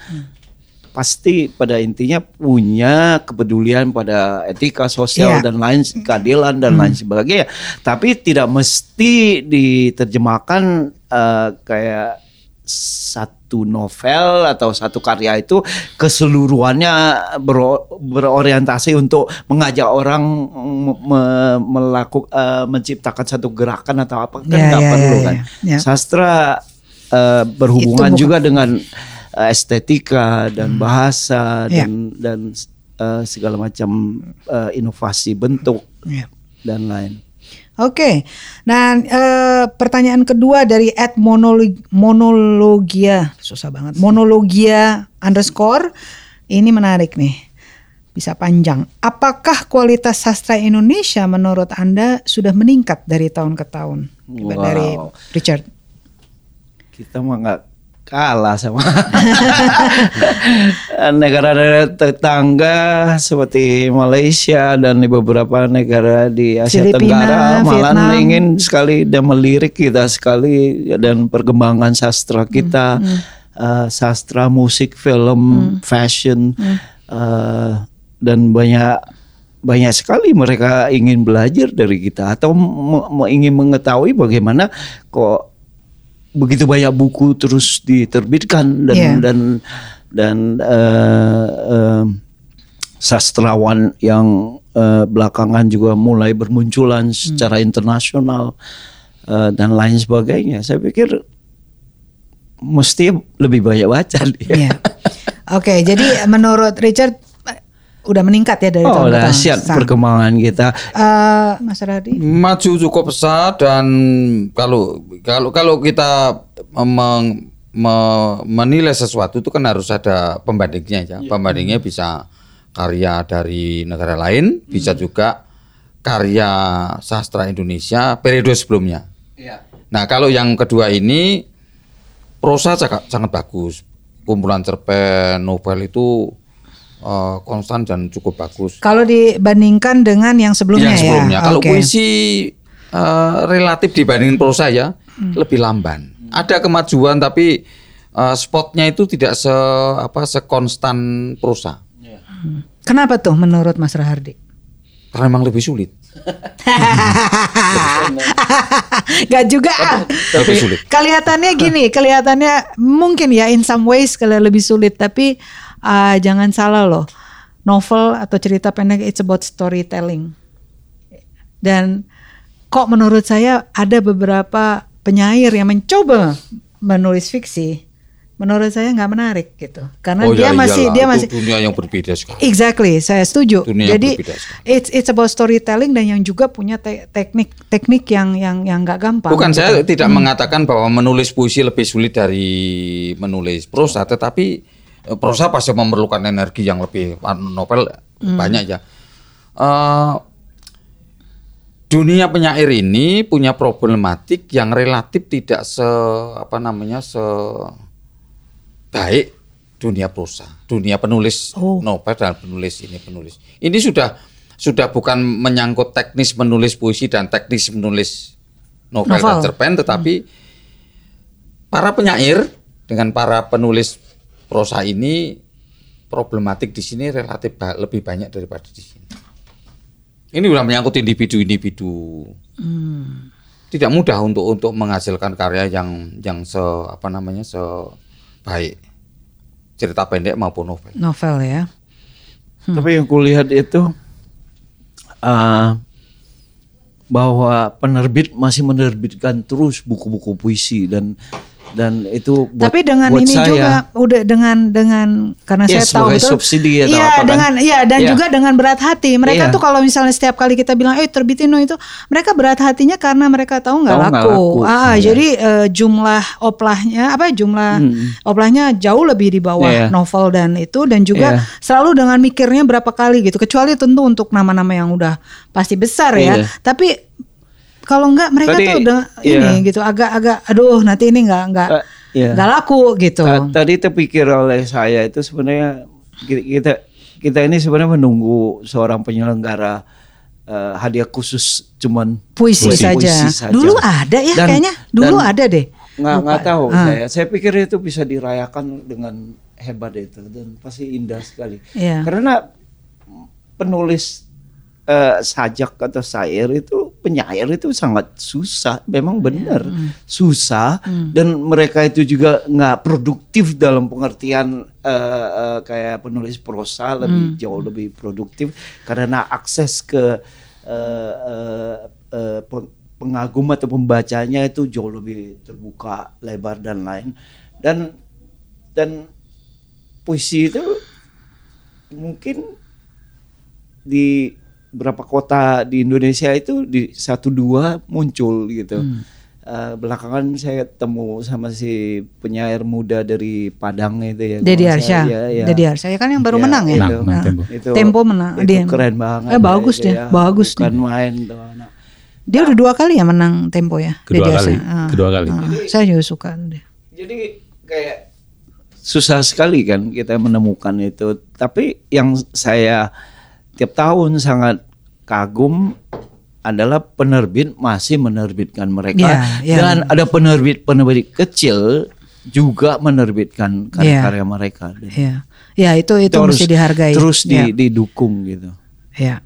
pasti pada intinya punya kepedulian pada etika sosial Iya. dan lain keadilan dan lain sebagainya tapi tidak mesti diterjemahkan eh, kayak satu novel atau satu karya itu keseluruhannya bero- berorientasi untuk mengajak orang me- melakukan menciptakan satu gerakan atau apa kan Ya, nggak ya, perlu ya, kan ya. Ya. sastra eh, berhubungan juga dengan eh, estetika dan bahasa Ya. dan dan eh, segala macam eh, inovasi bentuk Ya. dan lain. Oke, nah eh, pertanyaan kedua dari at monolog monologia susah banget monologia underscore ini menarik nih bisa panjang. Apakah kualitas sastra Indonesia menurut anda sudah meningkat dari tahun ke tahun? Wow. Dari Richard. Kita mah nggak kalah sama negara-negara tetangga seperti Malaysia dan di beberapa negara di Asia Filipina, Tenggara malah Vietnam. ingin sekali dan melirik kita sekali dan perkembangan sastra kita Hmm, eh, sastra musik film fashion eh, dan banyak banyak sekali mereka ingin belajar dari kita atau ingin mengetahui bagaimana kok begitu banyak buku terus diterbitkan dan Iya. dan dan eh, eh, sastrawan yang eh, belakangan juga mulai bermunculan secara internasional eh, dan lain sebagainya. Saya pikir mesti lebih banyak baca. Iya. Oke, jadi menurut Richard udah meningkat ya dari Oh, tahun ke tahun. dahsyat perkembangan kita. Eh, Mas Radi. maju cukup pesat dan kalau kalau kalau kita meng- me- menilai sesuatu itu kan harus ada pembandingnya ya. Pembandingnya bisa karya dari negara lain, bisa juga karya sastra Indonesia periode sebelumnya. Nah, kalau yang kedua ini prosa sangat, sangat bagus. Kumpulan cerpen, novel itu eh, konstan dan cukup bagus. Kalau dibandingkan dengan yang sebelumnya, yang sebelumnya. ya. Kalau Oke. puisi eh, relatif dibandingin prosa ya Hmm. lebih lamban. Ada kemajuan tapi eh, spotnya itu tidak se apa sekonstan prosa. Kenapa tuh menurut Mas Rahardi? Karena memang lebih sulit. Gak juga. ah. Lebih sulit. Kelihatannya gini, kelihatannya mungkin ya in some ways kalau lebih sulit, tapi ah, jangan salah loh. Novel atau cerita pendek it's about storytelling. Dan kok menurut saya ada beberapa penyair yang mencoba menulis fiksi. Menurut saya nggak menarik gitu. Karena Oh, dia ya masih iyalah, dia itu masih dunia yang berbeda sekali. Exactly, saya setuju. Dunia Jadi it's it's about storytelling dan yang juga punya te- teknik teknik yang yang yang nggak gampang. Bukan gitu. saya tidak mengatakan bahwa menulis puisi lebih sulit dari menulis prosa, tetapi eh, prosa pasti memerlukan energi yang lebih anu, novel banyak ya. Eh, dunia penyair ini punya problematik yang relatif tidak se apa namanya se baik dunia prosa, dunia penulis Oh. novel dan penulis ini penulis. Ini sudah sudah bukan menyangkut teknis menulis puisi dan teknis menulis novel, dan Novel. cerpen, tetapi para penyair dengan para penulis prosa ini problematik di sini relatif ba- lebih banyak daripada di sini. Ini sudah menyangkut individu-individu. Tidak mudah untuk untuk menghasilkan karya yang yang se apa namanya se baik cerita pendek maupun novel. novel ya. Tapi yang kulihat itu uh, bahwa penerbit masih menerbitkan terus buku-buku puisi dan dan itu buat, Tapi dengan buat ini saya, juga udah dengan dengan karena Iya, saya tahu betul. subsidi atau Iya, apa kan? dengan iya dan Iya. juga dengan berat hati. Mereka Iya. tuh kalau misalnya setiap kali kita bilang, "Eh, terbitin no itu," mereka berat hatinya karena mereka tahu nggak laku. laku. Ah, Iya. jadi eh, jumlah oplahnya apa jumlah oplahnya jauh lebih di bawah Iya. novel dan itu dan juga Iya. selalu dengan mikirnya berapa kali gitu. Kecuali tentu untuk nama-nama yang udah pasti besar ya. Iya. Tapi kalau enggak mereka Tadi, tuh udah iya. ini gitu agak-agak aduh nanti ini enggak enggak Eh, iya. nggak laku gitu. Ta- Tadi terpikir oleh saya itu sebenarnya ki- kita kita ini sebenarnya menunggu seorang penyelenggara eh, hadiah khusus cuman puisi, saja. saja. Dulu ada ya Dan- kayaknya. Dulu dan ada deh. Nggak nggak tahu Ah. saya. Saya pikir itu bisa dirayakan dengan hebat itu dan pasti indah sekali. Iya. Karena penulis eh, sajak atau syair itu penyair itu sangat susah, memang benar. susah. Dan mereka itu juga nggak produktif dalam pengertian eh, eh, kayak penulis prosa lebih jauh lebih produktif karena akses ke eh, eh, peng- pengagum atau pembacanya itu jauh lebih terbuka lebar dan lain. Dan dan puisi itu mungkin di berapa kota di Indonesia itu di satu dua muncul gitu. Eh, belakangan saya ketemu sama si penyair muda dari Padang itu ya. Dedi Arsya. saya- ya, ya. Dedi Arsya ya kan yang baru Ya, menang ya. itu. Menang, menang Tempo. Itu, Tempo menang. Itu Dia- keren banget. Eh, bagus deh, ya. bagus Bukan nih. main tuh anak. Dia udah dua kali ya menang Tempo ya. Kedua Dedi kali, Arsya. Ah, kedua kali. ah. saya juga suka deh. Jadi kayak susah sekali kan kita menemukan itu. Tapi yang saya tiap tahun sangat kagum adalah penerbit masih menerbitkan mereka Ya, ya. dan ada penerbit-penerbit kecil juga menerbitkan karya-karya mereka. Dan Iya. Ya, itu itu, itu mesti dihargai. Terus di- Ya. didukung gitu. Ya.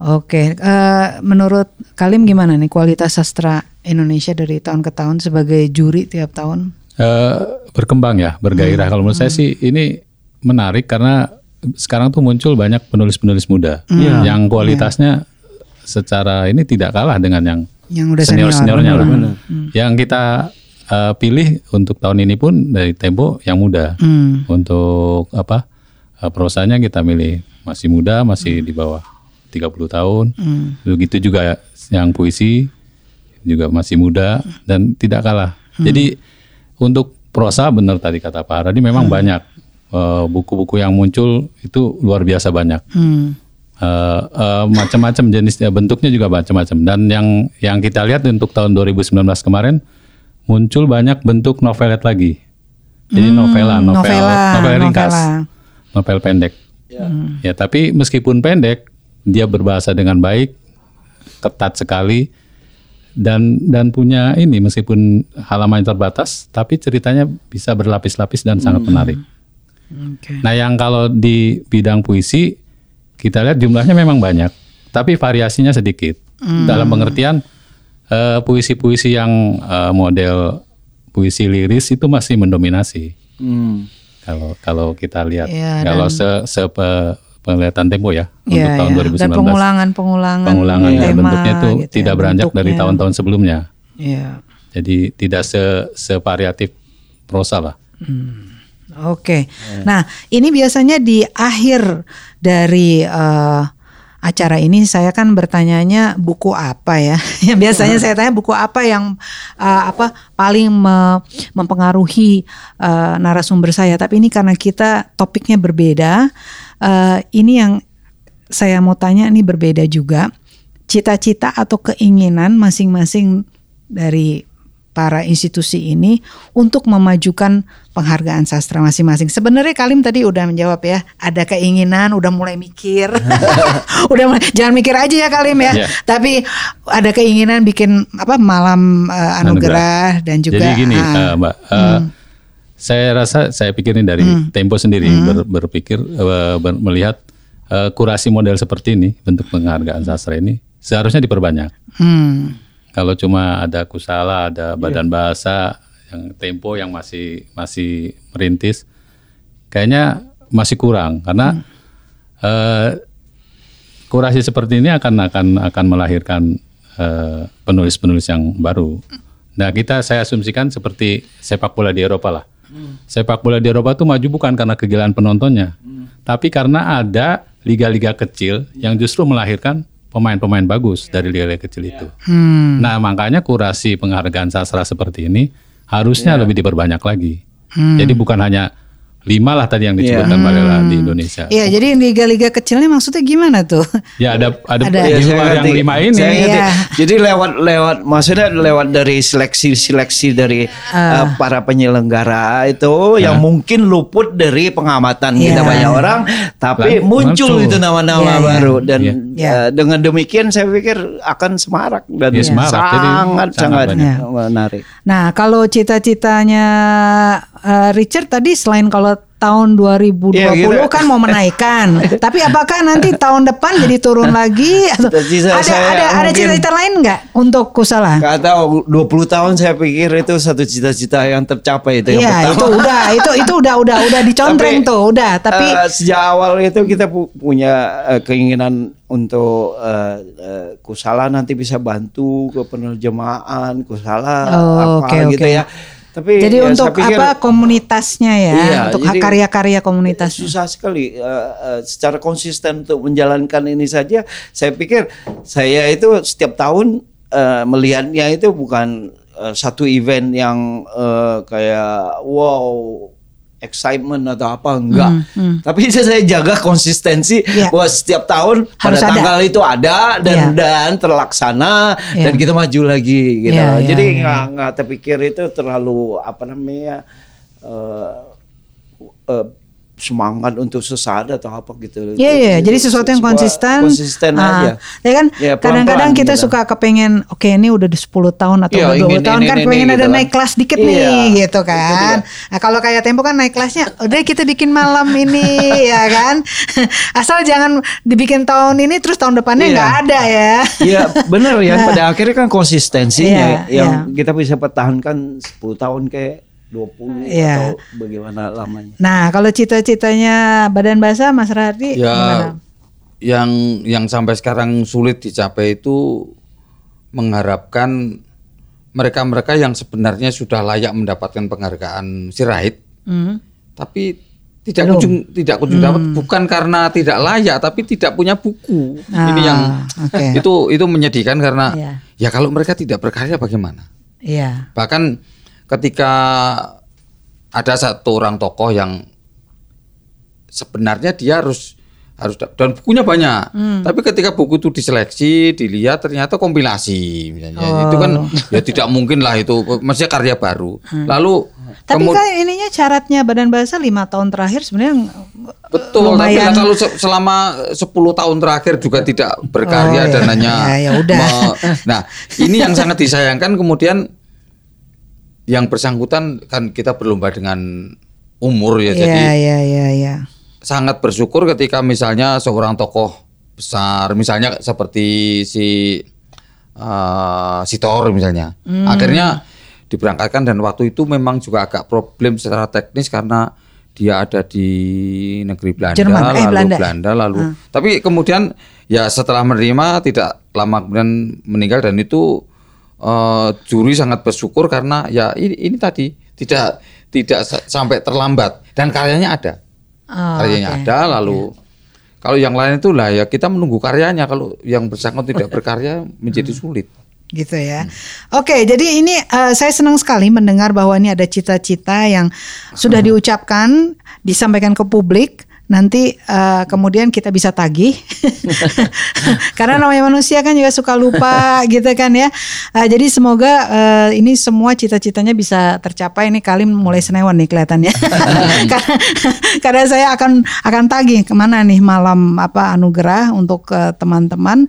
Oke, eh, menurut Kalim gimana nih kualitas sastra Indonesia dari tahun ke tahun sebagai juri tiap tahun? Eh, berkembang ya, bergairah. Kalau menurut saya sih ini menarik karena sekarang tuh muncul banyak penulis-penulis muda yang kualitasnya secara ini tidak kalah dengan yang Yang udah senior. senior-seniornya lah. Yang kita eh, pilih untuk tahun ini pun dari Tempo yang muda. Hmm. Untuk apa? eh, prosanya kita milih masih muda, masih di bawah 30 tahun. Begitu juga yang puisi juga masih muda dan tidak kalah. Jadi untuk prosa benar tadi kata Pak Haradi memang banyak eh, buku-buku yang muncul itu luar biasa banyak. Hmm. Eh, eh, macam-macam jenisnya bentuknya juga macam-macam dan yang yang kita lihat untuk tahun 2019 kemarin muncul banyak bentuk novelet lagi. Jadi novela, novel, novela, novel ringkas, novela. novel pendek. Ya, tapi meskipun pendek, dia berbahasa dengan baik, ketat sekali dan dan punya ini meskipun halaman terbatas, tapi ceritanya bisa berlapis-lapis dan sangat menarik. Oke. Nah, yang kalau di bidang puisi kita lihat jumlahnya memang banyak, tapi variasinya sedikit. Dalam pengertian eh, puisi-puisi yang eh, model puisi liris itu masih mendominasi. Hmm. Kalau kalau kita lihat, Iya, kalau se, se pe- penglihatan tempo ya untuk Iya, tahun iya. 2019. Dan pengulangan-pengulangan Pengulangan ya, tema bentuknya itu gitu ya, tidak beranjak dari bentuknya. tahun-tahun sebelumnya. Iya. Jadi tidak se sevariatif prosa lah. Oke. Nah, ini biasanya di akhir dari eh, acara ini saya kan bertanyanya buku apa ya? Yang biasanya saya tanya buku apa yang eh, apa paling me- mempengaruhi eh, narasumber saya. Tapi ini karena kita topiknya berbeda, eh, ini yang saya mau tanya ini berbeda juga. Cita-cita atau keinginan masing-masing dari para institusi ini untuk memajukan penghargaan sastra masing-masing. Sebenarnya Kalim tadi udah menjawab ya, ada keinginan, udah mulai mikir, udah mulai, jangan mikir aja ya Kalim ya. Iya. Tapi ada keinginan bikin apa malam eh, anugerah, dan juga Jadi gini, eh, Mbak, eh, saya rasa saya pikirin dari Tempo sendiri ber- berpikir eh, ber- melihat eh, kurasi model seperti ini bentuk penghargaan sastra ini seharusnya diperbanyak. hmm, Kalau cuma ada kusala, ada badan bahasa yang Tempo yang masih masih merintis, kayaknya masih kurang. Karena eh, kurasi seperti ini akan akan akan melahirkan eh, penulis-penulis yang baru. Nah kita saya asumsikan seperti sepak bola di Eropa lah. Sepak bola di Eropa tuh maju bukan karena kegilaan penontonnya, tapi karena ada liga-liga kecil yang justru melahirkan pemain-pemain bagus dari liga-liga kecil itu. hmm, Nah makanya kurasi penghargaan sastra seperti ini harusnya lebih diperbanyak lagi. Jadi bukan hanya lima lah tadi yang disebutkan Mbak Lela di Indonesia. Iya, jadi liga-liga kecilnya maksudnya gimana tuh? Ya ada ada, Ada. di Iya, luar yang ngerti. lima ini. Saya ngerti. Iya. Jadi lewat lewat maksudnya lewat dari seleksi-seleksi dari Ah. uh, para penyelenggara itu yang mungkin luput dari pengamatan kita Iya. banyak orang, tapi Lang- muncul itu nama-nama Iya, iya. baru dan Iya. Iya. uh, dengan demikian saya pikir akan semarak dan Iya, semarak. Jadi sangat sangat sangat banyak. menarik. Nah, kalau cita-citanya eh, Richard tadi selain kalau tahun 2020 Iya, gitu. kan mau menaikkan, tapi apakah nanti tahun depan jadi turun lagi atau ada ada cita-cita lain nggak untuk Kusala? Gak tahu 20 tahun saya pikir itu satu cita-cita yang tercapai itu yang Iya, pertama. itu udah itu itu udah udah udah dicontreng Tapi, tuh, udah. Tapi Eh, sejak awal itu kita pu- punya eh, keinginan untuk eh, eh, Kusala nanti bisa bantu ke penerjemahan Kusala Oh, apa oke, gitu oke. ya. Tapi jadi ya, untuk pikir apa komunitasnya ya, Iya, untuk karya-karya komunitasnya. susah sekali eh, eh, secara konsisten untuk menjalankan ini saja. Saya pikir saya itu setiap tahun eh, melihatnya itu bukan eh, satu event yang eh, kayak wow excitement atau apa enggak. Tapi saya jaga konsistensi Hmm, Iya. bahwa setiap tahun Harus pada ada. tanggal itu ada dan Iya. dan terlaksana Iya. dan kita maju lagi gitu. Iya, iya, Jadi iya. nggak nggak terpikir itu terlalu apa namanya eh, eh, semangat untuk sesaat atau apa gitu. Iya iya, Itu jadi sesuatu yang konsisten. Konsisten Ah, aja. Ya kan Ya, kadang-kadang pelan-pelan kita gitu. suka kepengen oke ini udah 10 tahun atau udah 20 ingin tahun ini, kan ini, pengen ini, ada gitu naik kan. kelas dikit Iya, nih gitu itu kan. Nah, kalau kayak Tempo kan naik kelasnya udah kita bikin malam ini ya kan. Asal jangan dibikin tahun ini terus tahun depannya Iya. nggak ada ya. Iya benar ya. Pada akhirnya kan konsistensinya Iya, yang iya. kita bisa pertahankan 10 tahun kayak 20 Iya. atau bagaimana lamanya. Nah, kalau cita-citanya Badan Bahasa Mas Radi Ya gimana? yang yang sampai sekarang sulit dicapai itu mengharapkan mereka-mereka yang sebenarnya sudah layak mendapatkan penghargaan Sirait, Hmm. tapi tidak kunjung tidak kunjung dapat bukan karena tidak layak tapi tidak punya buku. Ini Ah, yang oke. itu itu menyedihkan karena Iya. ya kalau mereka tidak berkarya bagaimana? Iya. Bahkan ketika ada satu orang tokoh yang sebenarnya dia harus harus da- dan bukunya banyak. Hmm. Tapi ketika buku itu diseleksi, dilihat ternyata kompilasi misalnya. Itu kan Oh. ya tidak mungkin lah itu maksudnya karya baru. Hmm. Lalu Tapi kan ininya syaratnya Badan Bahasa lima tahun terakhir sebenarnya betul tapi lumayan. lah kalau se- selama 10 tahun terakhir juga tidak berkarya Oh, dan ya. hanya Ya, ya udah. nah, ini yang sangat disayangkan kemudian yang bersangkutan kan kita berlomba dengan umur ya jadi Iya, iya, iya, iya. sangat bersyukur ketika misalnya seorang tokoh besar misalnya seperti si uh, Sitor misalnya Hmm. akhirnya diberangkatkan dan waktu itu memang juga agak problem secara teknis karena dia ada di negeri Belanda Jerman, eh, lalu Belanda. Belanda lalu tapi kemudian ya setelah menerima tidak lama kemudian meninggal dan itu uh, juri sangat bersyukur karena ya ini, ini tadi tidak tidak sa- sampai terlambat. Dan karyanya ada. Oh, karyanya oke. ada lalu kalau yang lain itu lah ya kita menunggu karyanya. Kalau yang bersangkutan tidak berkarya menjadi sulit. Gitu ya. Oke, jadi ini eh, saya senang sekali mendengar bahwa ini ada cita-cita yang sudah diucapkan, disampaikan ke publik. Nanti eh, kemudian kita bisa tagih, karena namanya manusia kan juga suka lupa gitu kan ya. Eh, jadi semoga eh, ini semua cita-citanya bisa tercapai. Ini Kalim mulai senewan nih kelihatannya, karena, karena saya akan akan tagih ke mana nih malam apa anugerah untuk teman-teman.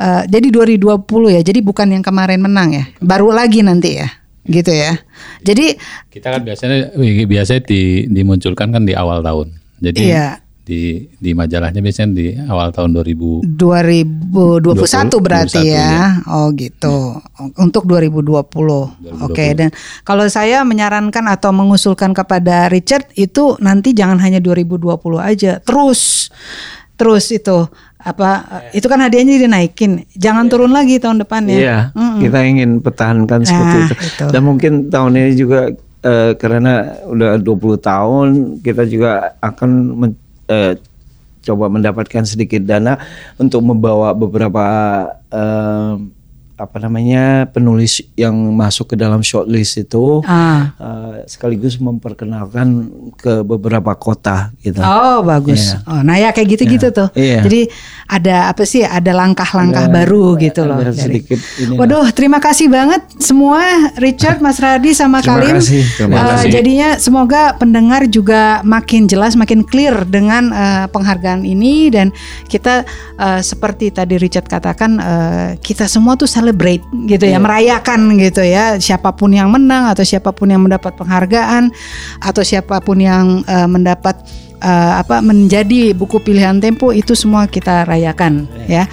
Eh, jadi 2020 ya, jadi bukan yang kemarin menang ya, baru lagi nanti ya, gitu ya. Jadi Kita kan biasanya biasanya di, dimunculkan kan di awal tahun. Jadi Iya. di di majalahnya biasanya di awal tahun 2000. 2021 berarti 21, ya. Oh gitu. Untuk 2020. Oke dan kalau saya menyarankan atau mengusulkan kepada Richard itu nanti jangan hanya 2020 aja, terus terus itu apa itu kan hadiahnya dinaikin. Jangan turun lagi tahun depan ya. Iya, kita ingin pertahankan seperti Nah, itu. itu. Dan mungkin tahun ini juga eh, karena udah 20 tahun kita juga akan men- eh, coba mendapatkan sedikit dana untuk membawa beberapa eh, apa namanya penulis yang masuk ke dalam shortlist itu Ah. eh, sekaligus memperkenalkan ke beberapa kota gitu. Oh bagus. Oh, nah ya kayak gitu-gitu tuh. Iya. Jadi ada apa sih? Ada langkah-langkah Ada- baru gitu loh. ada dari- sedikit inilah. Waduh, terima kasih banget semua Richard, Mas Radi sama Terima Kalim. kasih, terima kasih. jadinya semoga pendengar juga makin jelas, makin clear dengan eh, penghargaan ini dan kita eh, seperti tadi Richard katakan eh, kita semua tuh celebrate gitu Iya. ya, merayakan gitu ya. Siapa pun yang menang atau siapa pun yang mendapat penghargaan atau siapa pun yang eh, mendapat eh, apa menjadi buku pilihan Tempo itu semua kita rayakan ya.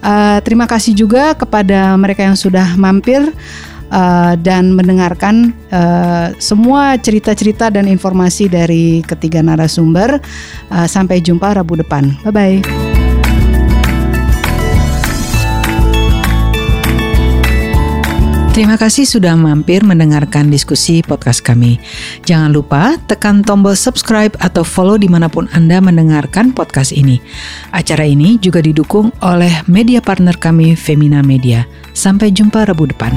Eh, terima kasih juga kepada mereka yang sudah mampir eh, dan mendengarkan eh, semua cerita-cerita dan informasi dari ketiga narasumber. Eh, sampai jumpa Rabu depan. Bye bye. Terima kasih sudah mampir mendengarkan diskusi podcast kami. Jangan lupa tekan tombol subscribe atau follow di mana pun Anda mendengarkan podcast ini. Acara ini juga didukung oleh media partner kami Femina Media. Sampai jumpa Rabu depan.